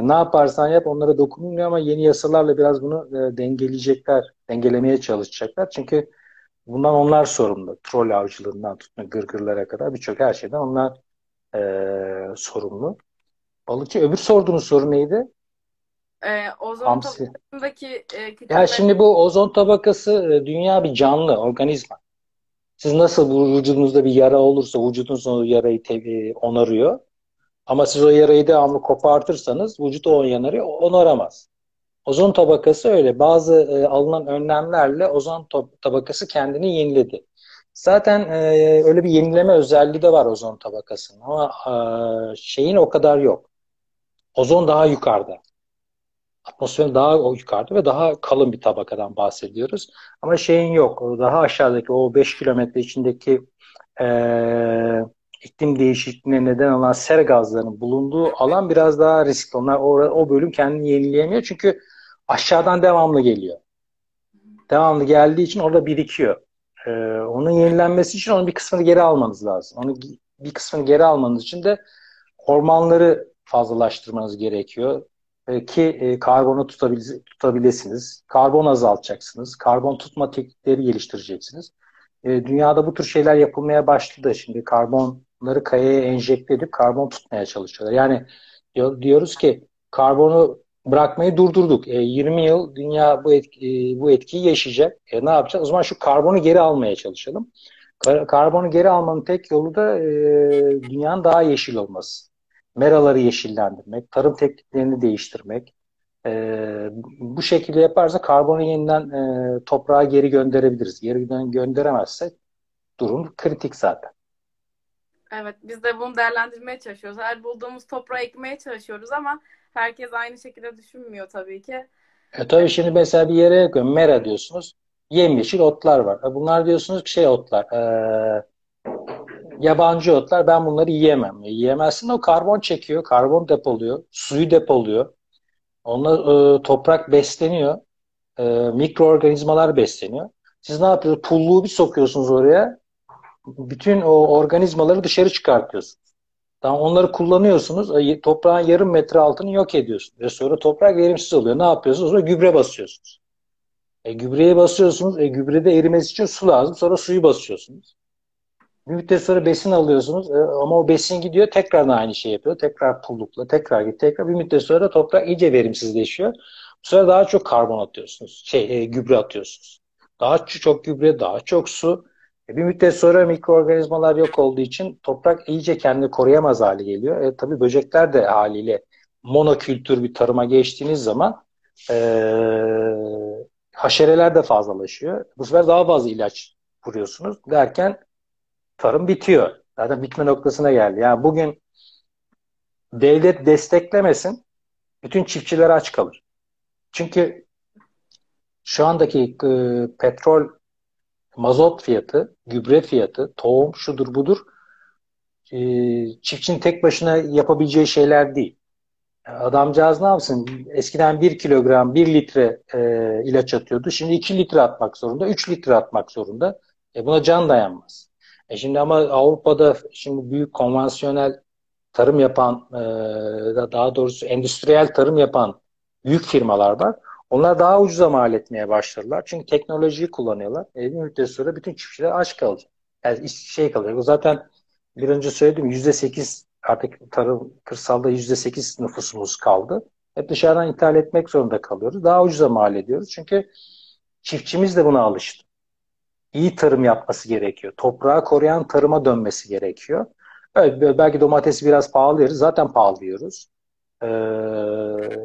ne yaparsan yap onlara dokunmuyor ama yeni yasalarla biraz bunu e, dengeleyecekler, dengelemeye çalışacaklar. Çünkü bundan onlar sorumlu. Troll avcılığından tutma gırgırlara kadar birçok her şeyden onlar e, sorumlu. Balıkçı öbür sorduğunuz soru neydi? Ee, ozon Hamsi. tabakasındaki e, Ya şimdi bu ozon tabakası e, dünya bir canlı organizma. Siz nasıl bu vücudunuzda bir yara olursa vücudunuz o yarayı te- e, onarıyor. Ama siz o yarayı devamlı kopartırsanız vücut o yarayı onaramaz. Ozon tabakası öyle. Bazı e, alınan önlemlerle ozon tabakası kendini yeniledi. Zaten e, öyle bir yenileme özelliği de var ozon tabakasının ama e, şeyin o kadar yok. Ozon daha yukarıda atmosferin daha o yukarıda ve daha kalın bir tabakadan bahsediyoruz. Ama şeyin yok. Daha aşağıdaki o 5 kilometre içindeki e, iklim değişikliğine neden olan sera gazlarının bulunduğu alan biraz daha riskli. Onlar o, o bölüm kendini yenileyemiyor çünkü aşağıdan devamlı geliyor. Devamlı geldiği için orada birikiyor. Ee, onun yenilenmesi için onun bir kısmını geri almanız lazım. Onu bir kısmını geri almanız için de ormanları fazlalaştırmanız gerekiyor. E, ki e, karbonu tutabilirsiniz. Karbon azaltacaksınız. Karbon tutma teknikleri geliştireceksiniz. E, dünyada bu tür şeyler yapılmaya başladı. Şimdi karbonları kayaya enjekte edip karbon tutmaya çalışıyorlar. Yani diyoruz ki karbonu bırakmayı durdurduk. E, 20 yıl dünya bu, etki, bu etkiyi yaşayacak. E, ne yapacağız? O zaman şu karbonu geri almaya çalışalım. Kar karbonu geri almanın tek yolu da e, dünyanın daha yeşil olması meraları yeşillendirmek, tarım tekniklerini değiştirmek. E, bu şekilde yaparsa karbonu yeniden e, toprağa geri gönderebiliriz. Geri gönderemezsek durum kritik zaten. Evet, biz de bunu değerlendirmeye çalışıyoruz. Her bulduğumuz toprağa ekmeye çalışıyoruz ama herkes aynı şekilde düşünmüyor tabii ki. E tabii şimdi mesela bir yere yakın mera diyorsunuz. Yemyeşil otlar var. E bunlar diyorsunuz ki şey otlar. E, yabancı otlar ben bunları yiyemem. Yiyemezsin o karbon çekiyor, karbon depoluyor, suyu depoluyor. Onunla e, toprak besleniyor. E, mikroorganizmalar besleniyor. Siz ne yapıyorsunuz? Pulluğu bir sokuyorsunuz oraya. Bütün o organizmaları dışarı çıkartıyorsunuz. Tamam, onları kullanıyorsunuz. E, toprağın yarım metre altını yok ediyorsunuz. Ve sonra toprak verimsiz oluyor. Ne yapıyorsunuz? Sonra gübre basıyorsunuz. E, gübreye basıyorsunuz. E, gübrede erimesi için su lazım. Sonra suyu basıyorsunuz. Bir müddet sonra besin alıyorsunuz e, ama o besin gidiyor tekrar aynı şey yapıyor. Tekrar pullukla tekrar git tekrar bir müddet sonra toprak iyice verimsizleşiyor. Bu sefer daha çok karbon atıyorsunuz. Şey e, gübre atıyorsunuz. Daha çok gübre, daha çok su. E, bir müddet sonra mikroorganizmalar yok olduğu için toprak iyice kendini koruyamaz hale geliyor. E, tabii böcekler de haliyle monokültür bir tarıma geçtiğiniz zaman e, haşereler de fazlalaşıyor. Bu sefer daha fazla ilaç vuruyorsunuz derken tarım bitiyor. Zaten bitme noktasına geldi. Yani bugün devlet desteklemesin bütün çiftçiler aç kalır. Çünkü şu andaki e, petrol mazot fiyatı, gübre fiyatı, tohum şudur budur e, çiftçinin tek başına yapabileceği şeyler değil. Adamcağız ne yapsın? Eskiden 1 kilogram, 1 litre e, ilaç atıyordu. Şimdi 2 litre atmak zorunda, 3 litre atmak zorunda. E buna can dayanmaz. E şimdi ama Avrupa'da şimdi büyük konvansiyonel tarım yapan, e, daha doğrusu endüstriyel tarım yapan büyük firmalar var. Onlar daha ucuza mal etmeye başladılar. Çünkü teknolojiyi kullanıyorlar. E, bir müddet sonra bütün çiftçiler aç kalacak. Yani şey kalacak. Zaten bir önce söyledim yüzde sekiz artık tarım kırsalda yüzde sekiz nüfusumuz kaldı. Hep dışarıdan ithal etmek zorunda kalıyoruz. Daha ucuza mal ediyoruz. Çünkü çiftçimiz de buna alıştı iyi tarım yapması gerekiyor. Toprağı koruyan tarıma dönmesi gerekiyor. Evet, belki domatesi biraz pahalı yeriz. Zaten pahalı yiyoruz. Ee,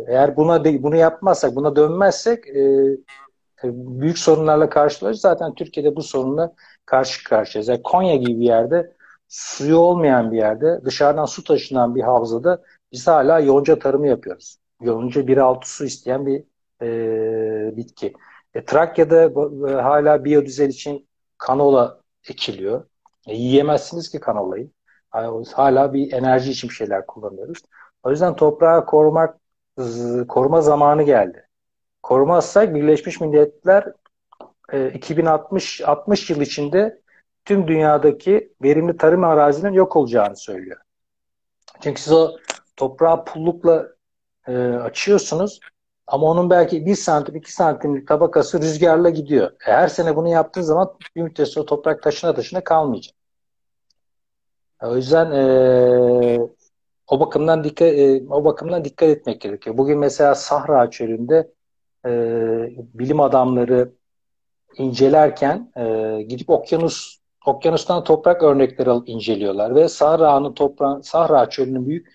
eğer buna bunu yapmazsak, buna dönmezsek e, büyük sorunlarla karşılaşacağız. Zaten Türkiye'de bu sorunla karşı karşıyayız. Yani Konya gibi bir yerde suyu olmayan bir yerde dışarıdan su taşınan bir havzada biz hala yonca tarımı yapıyoruz. Yonca 1.6 su isteyen bir e, bitki. E, Trakya'da e, hala biyodizel için kanola ekiliyor. E, yiyemezsiniz ki kanolayı. Hala bir enerji için bir şeyler kullanıyoruz. O yüzden toprağı korumak koruma zamanı geldi. Korumazsak Birleşmiş Milletler e, 2060 60 yıl içinde tüm dünyadaki verimli tarım arazinin yok olacağını söylüyor. Çünkü siz o toprağı pullukla e, açıyorsunuz. Ama onun belki 1 santim, 2 santimlik tabakası rüzgarla gidiyor. E her sene bunu yaptığın zaman bir müddet sonra toprak taşına taşına kalmayacak. O yüzden e, o bakımdan dikkat e, o bakımdan dikkat etmek gerekiyor. Bugün mesela Sahra çölünde e, bilim adamları incelerken e, gidip okyanus okyanustan toprak örnekleri alıp inceliyorlar ve Sahra'nın toprağın Sahra çölünün büyük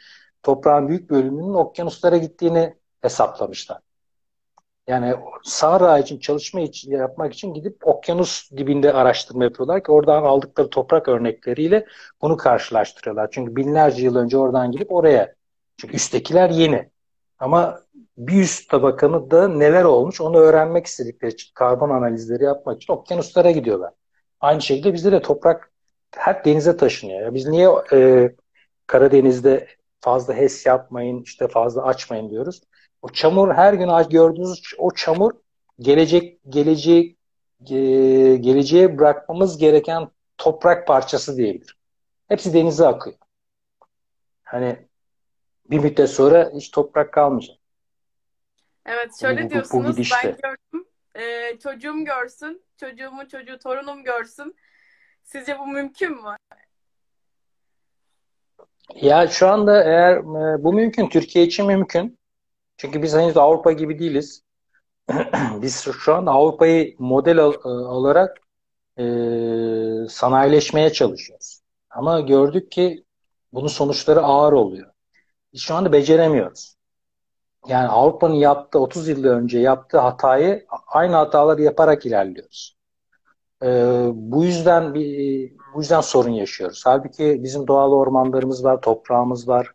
toprağın büyük bölümünün okyanuslara gittiğini hesaplamışlar. Yani Sahra için çalışma için yapmak için gidip okyanus dibinde araştırma yapıyorlar ki oradan aldıkları toprak örnekleriyle bunu karşılaştırıyorlar. Çünkü binlerce yıl önce oradan gidip oraya. Çünkü üsttekiler yeni. Ama bir üst tabakanı da neler olmuş onu öğrenmek istedikleri için karbon analizleri yapmak için okyanuslara gidiyorlar. Aynı şekilde bizde de toprak hep denize taşınıyor. Biz niye e, Karadeniz'de fazla HES yapmayın, işte fazla açmayın diyoruz. O çamur her gün gördüğünüz o çamur gelecek geleceği e, geleceğe bırakmamız gereken toprak parçası diyebilir. Hepsi denize akıyor. Hani bir müddet sonra hiç toprak kalmayacak. Evet şöyle bu, diyorsunuz bu, bu ben gördüm. Ee, çocuğum görsün, çocuğumun çocuğu torunum görsün. Sizce bu mümkün mü? Ya şu anda eğer e, bu mümkün, Türkiye için mümkün. Çünkü biz henüz Avrupa gibi değiliz. (clears throat) biz şu an Avrupa'yı model al- e, alarak e, sanayileşmeye çalışıyoruz. Ama gördük ki bunun sonuçları ağır oluyor. Biz şu anda beceremiyoruz. Yani Avrupa'nın yaptığı 30 yıl önce yaptığı hatayı aynı hataları yaparak ilerliyoruz. Ee, bu yüzden bir bu yüzden sorun yaşıyoruz. Halbuki bizim doğal ormanlarımız var, toprağımız var,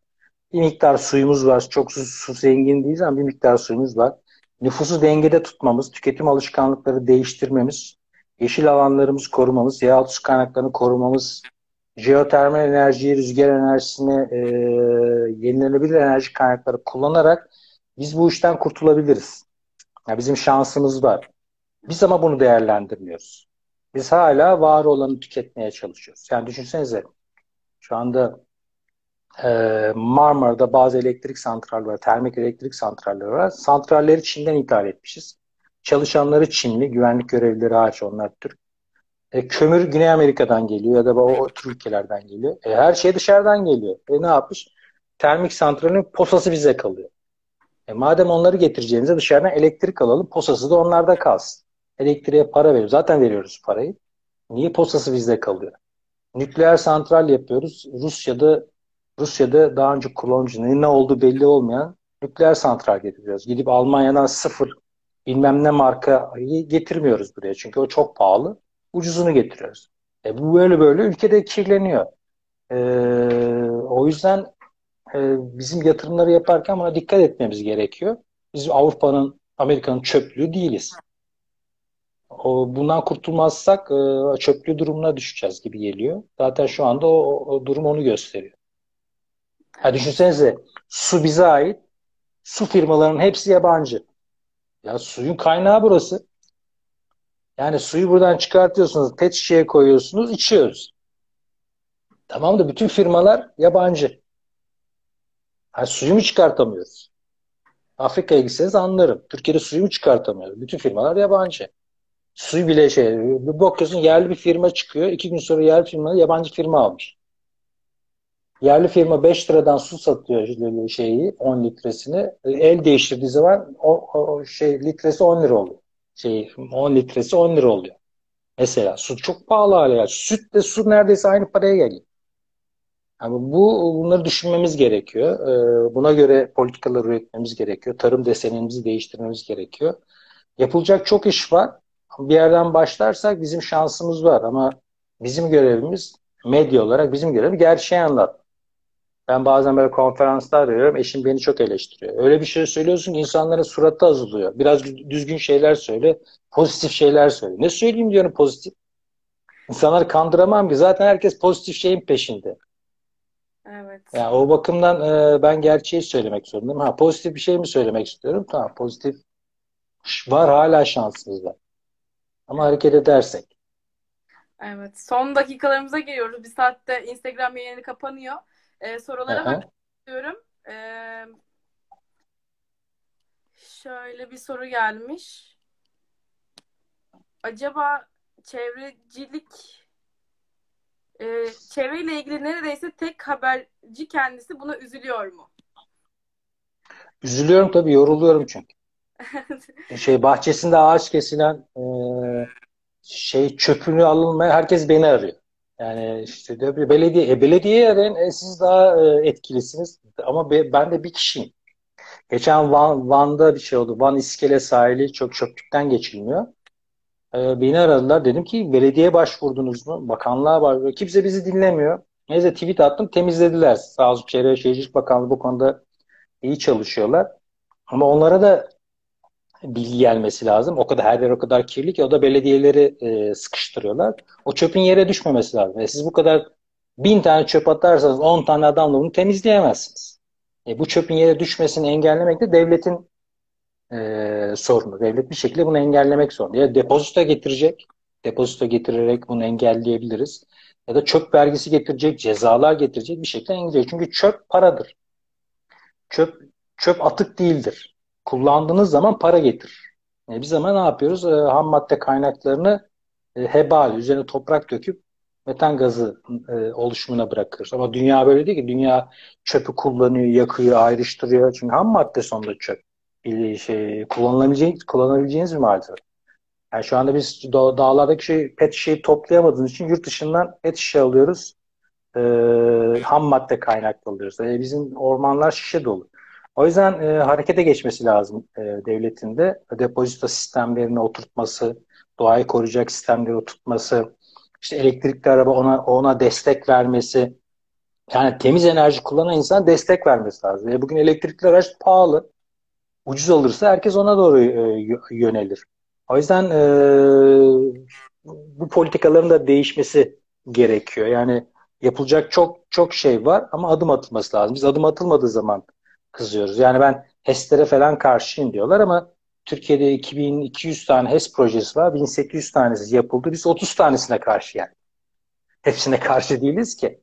bir miktar suyumuz var. Çok su, su zengin değiliz ama bir miktar suyumuz var. Nüfusu dengede tutmamız, tüketim alışkanlıkları değiştirmemiz, yeşil alanlarımızı korumamız, yeraltı su kaynaklarını korumamız jeotermal enerjiyi, rüzgar enerjisini, e, yenilenebilir enerji kaynakları kullanarak biz bu işten kurtulabiliriz. Yani bizim şansımız var. Biz ama bunu değerlendirmiyoruz. Biz hala var olanı tüketmeye çalışıyoruz. Yani düşünsenize şu anda e, Marmara'da bazı elektrik santralleri termik elektrik santralleri var. Santralleri Çin'den ithal etmişiz. Çalışanları Çinli, güvenlik görevlileri hariç onlar Türk. E, kömür Güney Amerika'dan geliyor ya da o, o tür ülkelerden geliyor. E, her şey dışarıdan geliyor. E, ne yapmış? Termik santralin posası bize kalıyor. E, madem onları getireceğimize dışarıdan elektrik alalım. Posası da onlarda kalsın. Elektriğe para veriyoruz. Zaten veriyoruz parayı. Niye posası bizde kalıyor? Nükleer santral yapıyoruz. Rusya'da Rusya'da daha önce kullanıcı ne olduğu belli olmayan nükleer santral getiriyoruz. Gidip Almanya'dan sıfır bilmem ne markayı getirmiyoruz buraya. Çünkü o çok pahalı. Ucuzunu getiriyoruz. E bu böyle böyle ülkede kirleniyor. E, o yüzden e, bizim yatırımları yaparken buna dikkat etmemiz gerekiyor. Biz Avrupa'nın, Amerika'nın çöplüğü değiliz. O, bundan kurtulmazsak e, çöplüğü durumuna düşeceğiz gibi geliyor. Zaten şu anda o, o durum onu gösteriyor. Ha, düşünsenize su bize ait. Su firmalarının hepsi yabancı. Ya suyun kaynağı burası. Yani suyu buradan çıkartıyorsunuz, pet şişeye koyuyorsunuz, içiyoruz. Tamam da bütün firmalar yabancı. Yani suyu mu çıkartamıyoruz? Afrika'ya gitseniz anlarım. Türkiye'de suyu mu çıkartamıyoruz? Bütün firmalar yabancı. Suyu bile şey, bir bakıyorsun yerli bir firma çıkıyor. iki gün sonra yerli firma yabancı firma almış. Yerli firma 5 liradan su satıyor şeyi 10 litresini. El değiştirdiği zaman o, o şey litresi 10 lira oluyor. Şey 10 litresi 10 lira oluyor. Mesela su çok pahalı hale geldi. Süt de su neredeyse aynı paraya geliyor. Yani bu bunları düşünmemiz gerekiyor. Ee, buna göre politikalar üretmemiz gerekiyor. Tarım desenimizi değiştirmemiz gerekiyor. Yapılacak çok iş var. Bir yerden başlarsak bizim şansımız var ama bizim görevimiz medya olarak bizim görevimiz gerçeği anlat. Ben bazen böyle konferanslar veriyorum. Eşim beni çok eleştiriyor. Öyle bir şey söylüyorsun ki insanların suratı azalıyor. Biraz düzgün şeyler söyle. Pozitif şeyler söyle. Ne söyleyeyim diyorum pozitif. İnsanları kandıramam ki. Zaten herkes pozitif şeyin peşinde. Evet. Yani o bakımdan e, ben gerçeği söylemek zorundayım. Ha pozitif bir şey mi söylemek istiyorum? Tamam pozitif var hala şansımız var. Ama hareket edersek. Evet. Son dakikalarımıza geliyoruz. Bir saatte Instagram yayını kapanıyor. Ee, sorulara bakmak istiyorum. Ee, şöyle bir soru gelmiş. Acaba çevrecilik e, çevreyle ilgili neredeyse tek haberci kendisi buna üzülüyor mu? Üzülüyorum tabii, yoruluyorum çünkü. (laughs) şey bahçesinde ağaç kesilen e, şey çöpünü alınmaya herkes beni arıyor. Yani işte bir belediye, e, belediyeye arayın, e, siz daha e, etkilisiniz. Ama be, ben de bir kişiyim. Geçen Van, Van'da bir şey oldu. Van İskele sahili çok çöplükten geçilmiyor. E, beni aradılar. Dedim ki belediye başvurdunuz mu? Bakanlığa başvurdu. Kimse bizi dinlemiyor. Neyse tweet attım temizlediler. Sağ olsun Çevre Şehircilik Bakanlığı bu konuda iyi çalışıyorlar. Ama onlara da bilgi gelmesi lazım. O kadar her yer o kadar kirli ki o da belediyeleri e, sıkıştırıyorlar. O çöpün yere düşmemesi lazım. E siz bu kadar bin tane çöp atarsanız on tane adamla bunu temizleyemezsiniz. E, bu çöpün yere düşmesini engellemek de devletin e, sorunu. Devlet bir şekilde bunu engellemek zorunda. Ya depozito getirecek, depozito getirerek bunu engelleyebiliriz. Ya da çöp vergisi getirecek, cezalar getirecek bir şekilde engelleyecek. Çünkü çöp paradır. Çöp çöp atık değildir kullandığınız zaman para getirir. E, biz zaman ne yapıyoruz? E, ham madde kaynaklarını e, hebal, üzerine toprak döküp metan gazı e, oluşumuna bırakıyoruz. Ama dünya böyle değil ki. Dünya çöpü kullanıyor, yakıyor, ayrıştırıyor. Çünkü ham madde sonunda çöp. Şey, kullanabileceğiniz, kullanabileceğiniz bir malzeme. Yani şu anda biz da dağlardaki şey, pet şişeyi toplayamadığımız için yurt dışından pet şişe alıyoruz. E, ham madde kaynaklı alıyoruz. E, bizim ormanlar şişe dolu. O yüzden e, harekete geçmesi lazım e, devletin de. Depozito sistemlerini oturtması, doğayı koruyacak sistemleri oturtması, işte elektrikli araba ona ona destek vermesi. Yani temiz enerji kullanan insan destek vermesi lazım. E, bugün elektrikli araç pahalı. Ucuz olursa herkes ona doğru e, yönelir. O yüzden e, bu politikaların da değişmesi gerekiyor. Yani Yapılacak çok çok şey var ama adım atılması lazım. Biz adım atılmadığı zaman kızıyoruz. Yani ben HES'lere falan karşıyım diyorlar ama Türkiye'de 2200 tane HES projesi var. 1800 tanesi yapıldı. Biz 30 tanesine karşı yani. Hepsine karşı değiliz ki.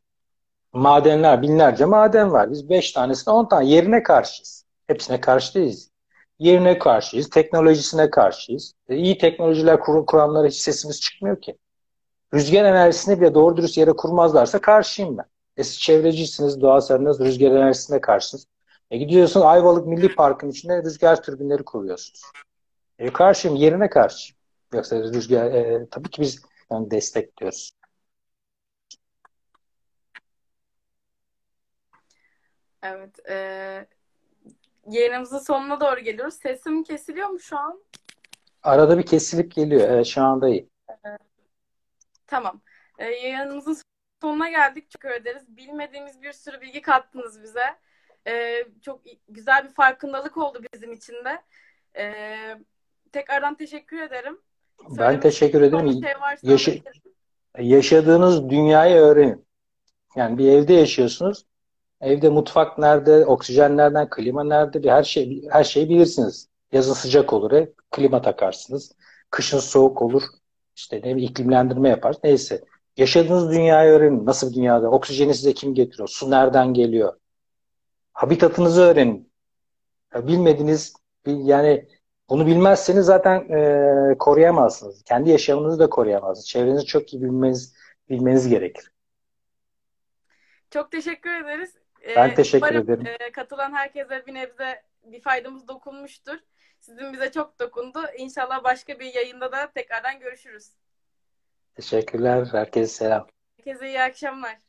Madenler, binlerce maden var. Biz 5 tanesine 10 tane yerine karşıyız. Hepsine karşı değiliz. Yerine karşıyız, teknolojisine karşıyız. E, iyi teknolojiler kur kuranlara hiç sesimiz çıkmıyor ki. Rüzgar enerjisini bile doğru dürüst yere kurmazlarsa karşıyım ben. E siz çevrecisiniz, doğa severiniz, rüzgar enerjisine karşısınız. E gidiyorsunuz Ayvalık Milli Park'ın içinde rüzgar türbinleri kuruyorsunuz. E karşıyım, yerine karşıyım. Yoksa rüzgar, e, tabii ki biz yani destekliyoruz. Evet. E, yayınımızın sonuna doğru geliyoruz. Sesim kesiliyor mu şu an? Arada bir kesilip geliyor. Evet, şu anda iyi. Tamam. E, yayınımızın sonuna geldik. Çok ederiz. Bilmediğimiz bir sürü bilgi kattınız bize. E, çok güzel bir farkındalık oldu bizim için de. E, tekrardan teşekkür ederim. Ben teşekkür ederim. Şey Yaşa yaşadığınız dünyayı öğrenin. Yani bir evde yaşıyorsunuz. Evde mutfak nerede, oksijen nereden, klima nerede, bir her şey her şeyi bilirsiniz. Yazın sıcak olur, ev, klima takarsınız. Kışın soğuk olur. İşte ne iklimlendirme yapar. Neyse. Yaşadığınız dünyayı öğrenin. Nasıl bir dünyada? Oksijeni size kim getiriyor? Su nereden geliyor? Habitatınızı öğrenin. Ya bilmediğiniz yani bunu bilmezseniz zaten e, koruyamazsınız. Kendi yaşamınızı da koruyamazsınız. Çevrenizi çok iyi bilmeniz bilmeniz gerekir. Çok teşekkür ederiz. Ben ee, teşekkür umarım, ederim. E, katılan herkese bir nebze bir faydamız dokunmuştur. Sizin bize çok dokundu. İnşallah başka bir yayında da tekrardan görüşürüz. Teşekkürler. Herkese selam. Herkese iyi akşamlar.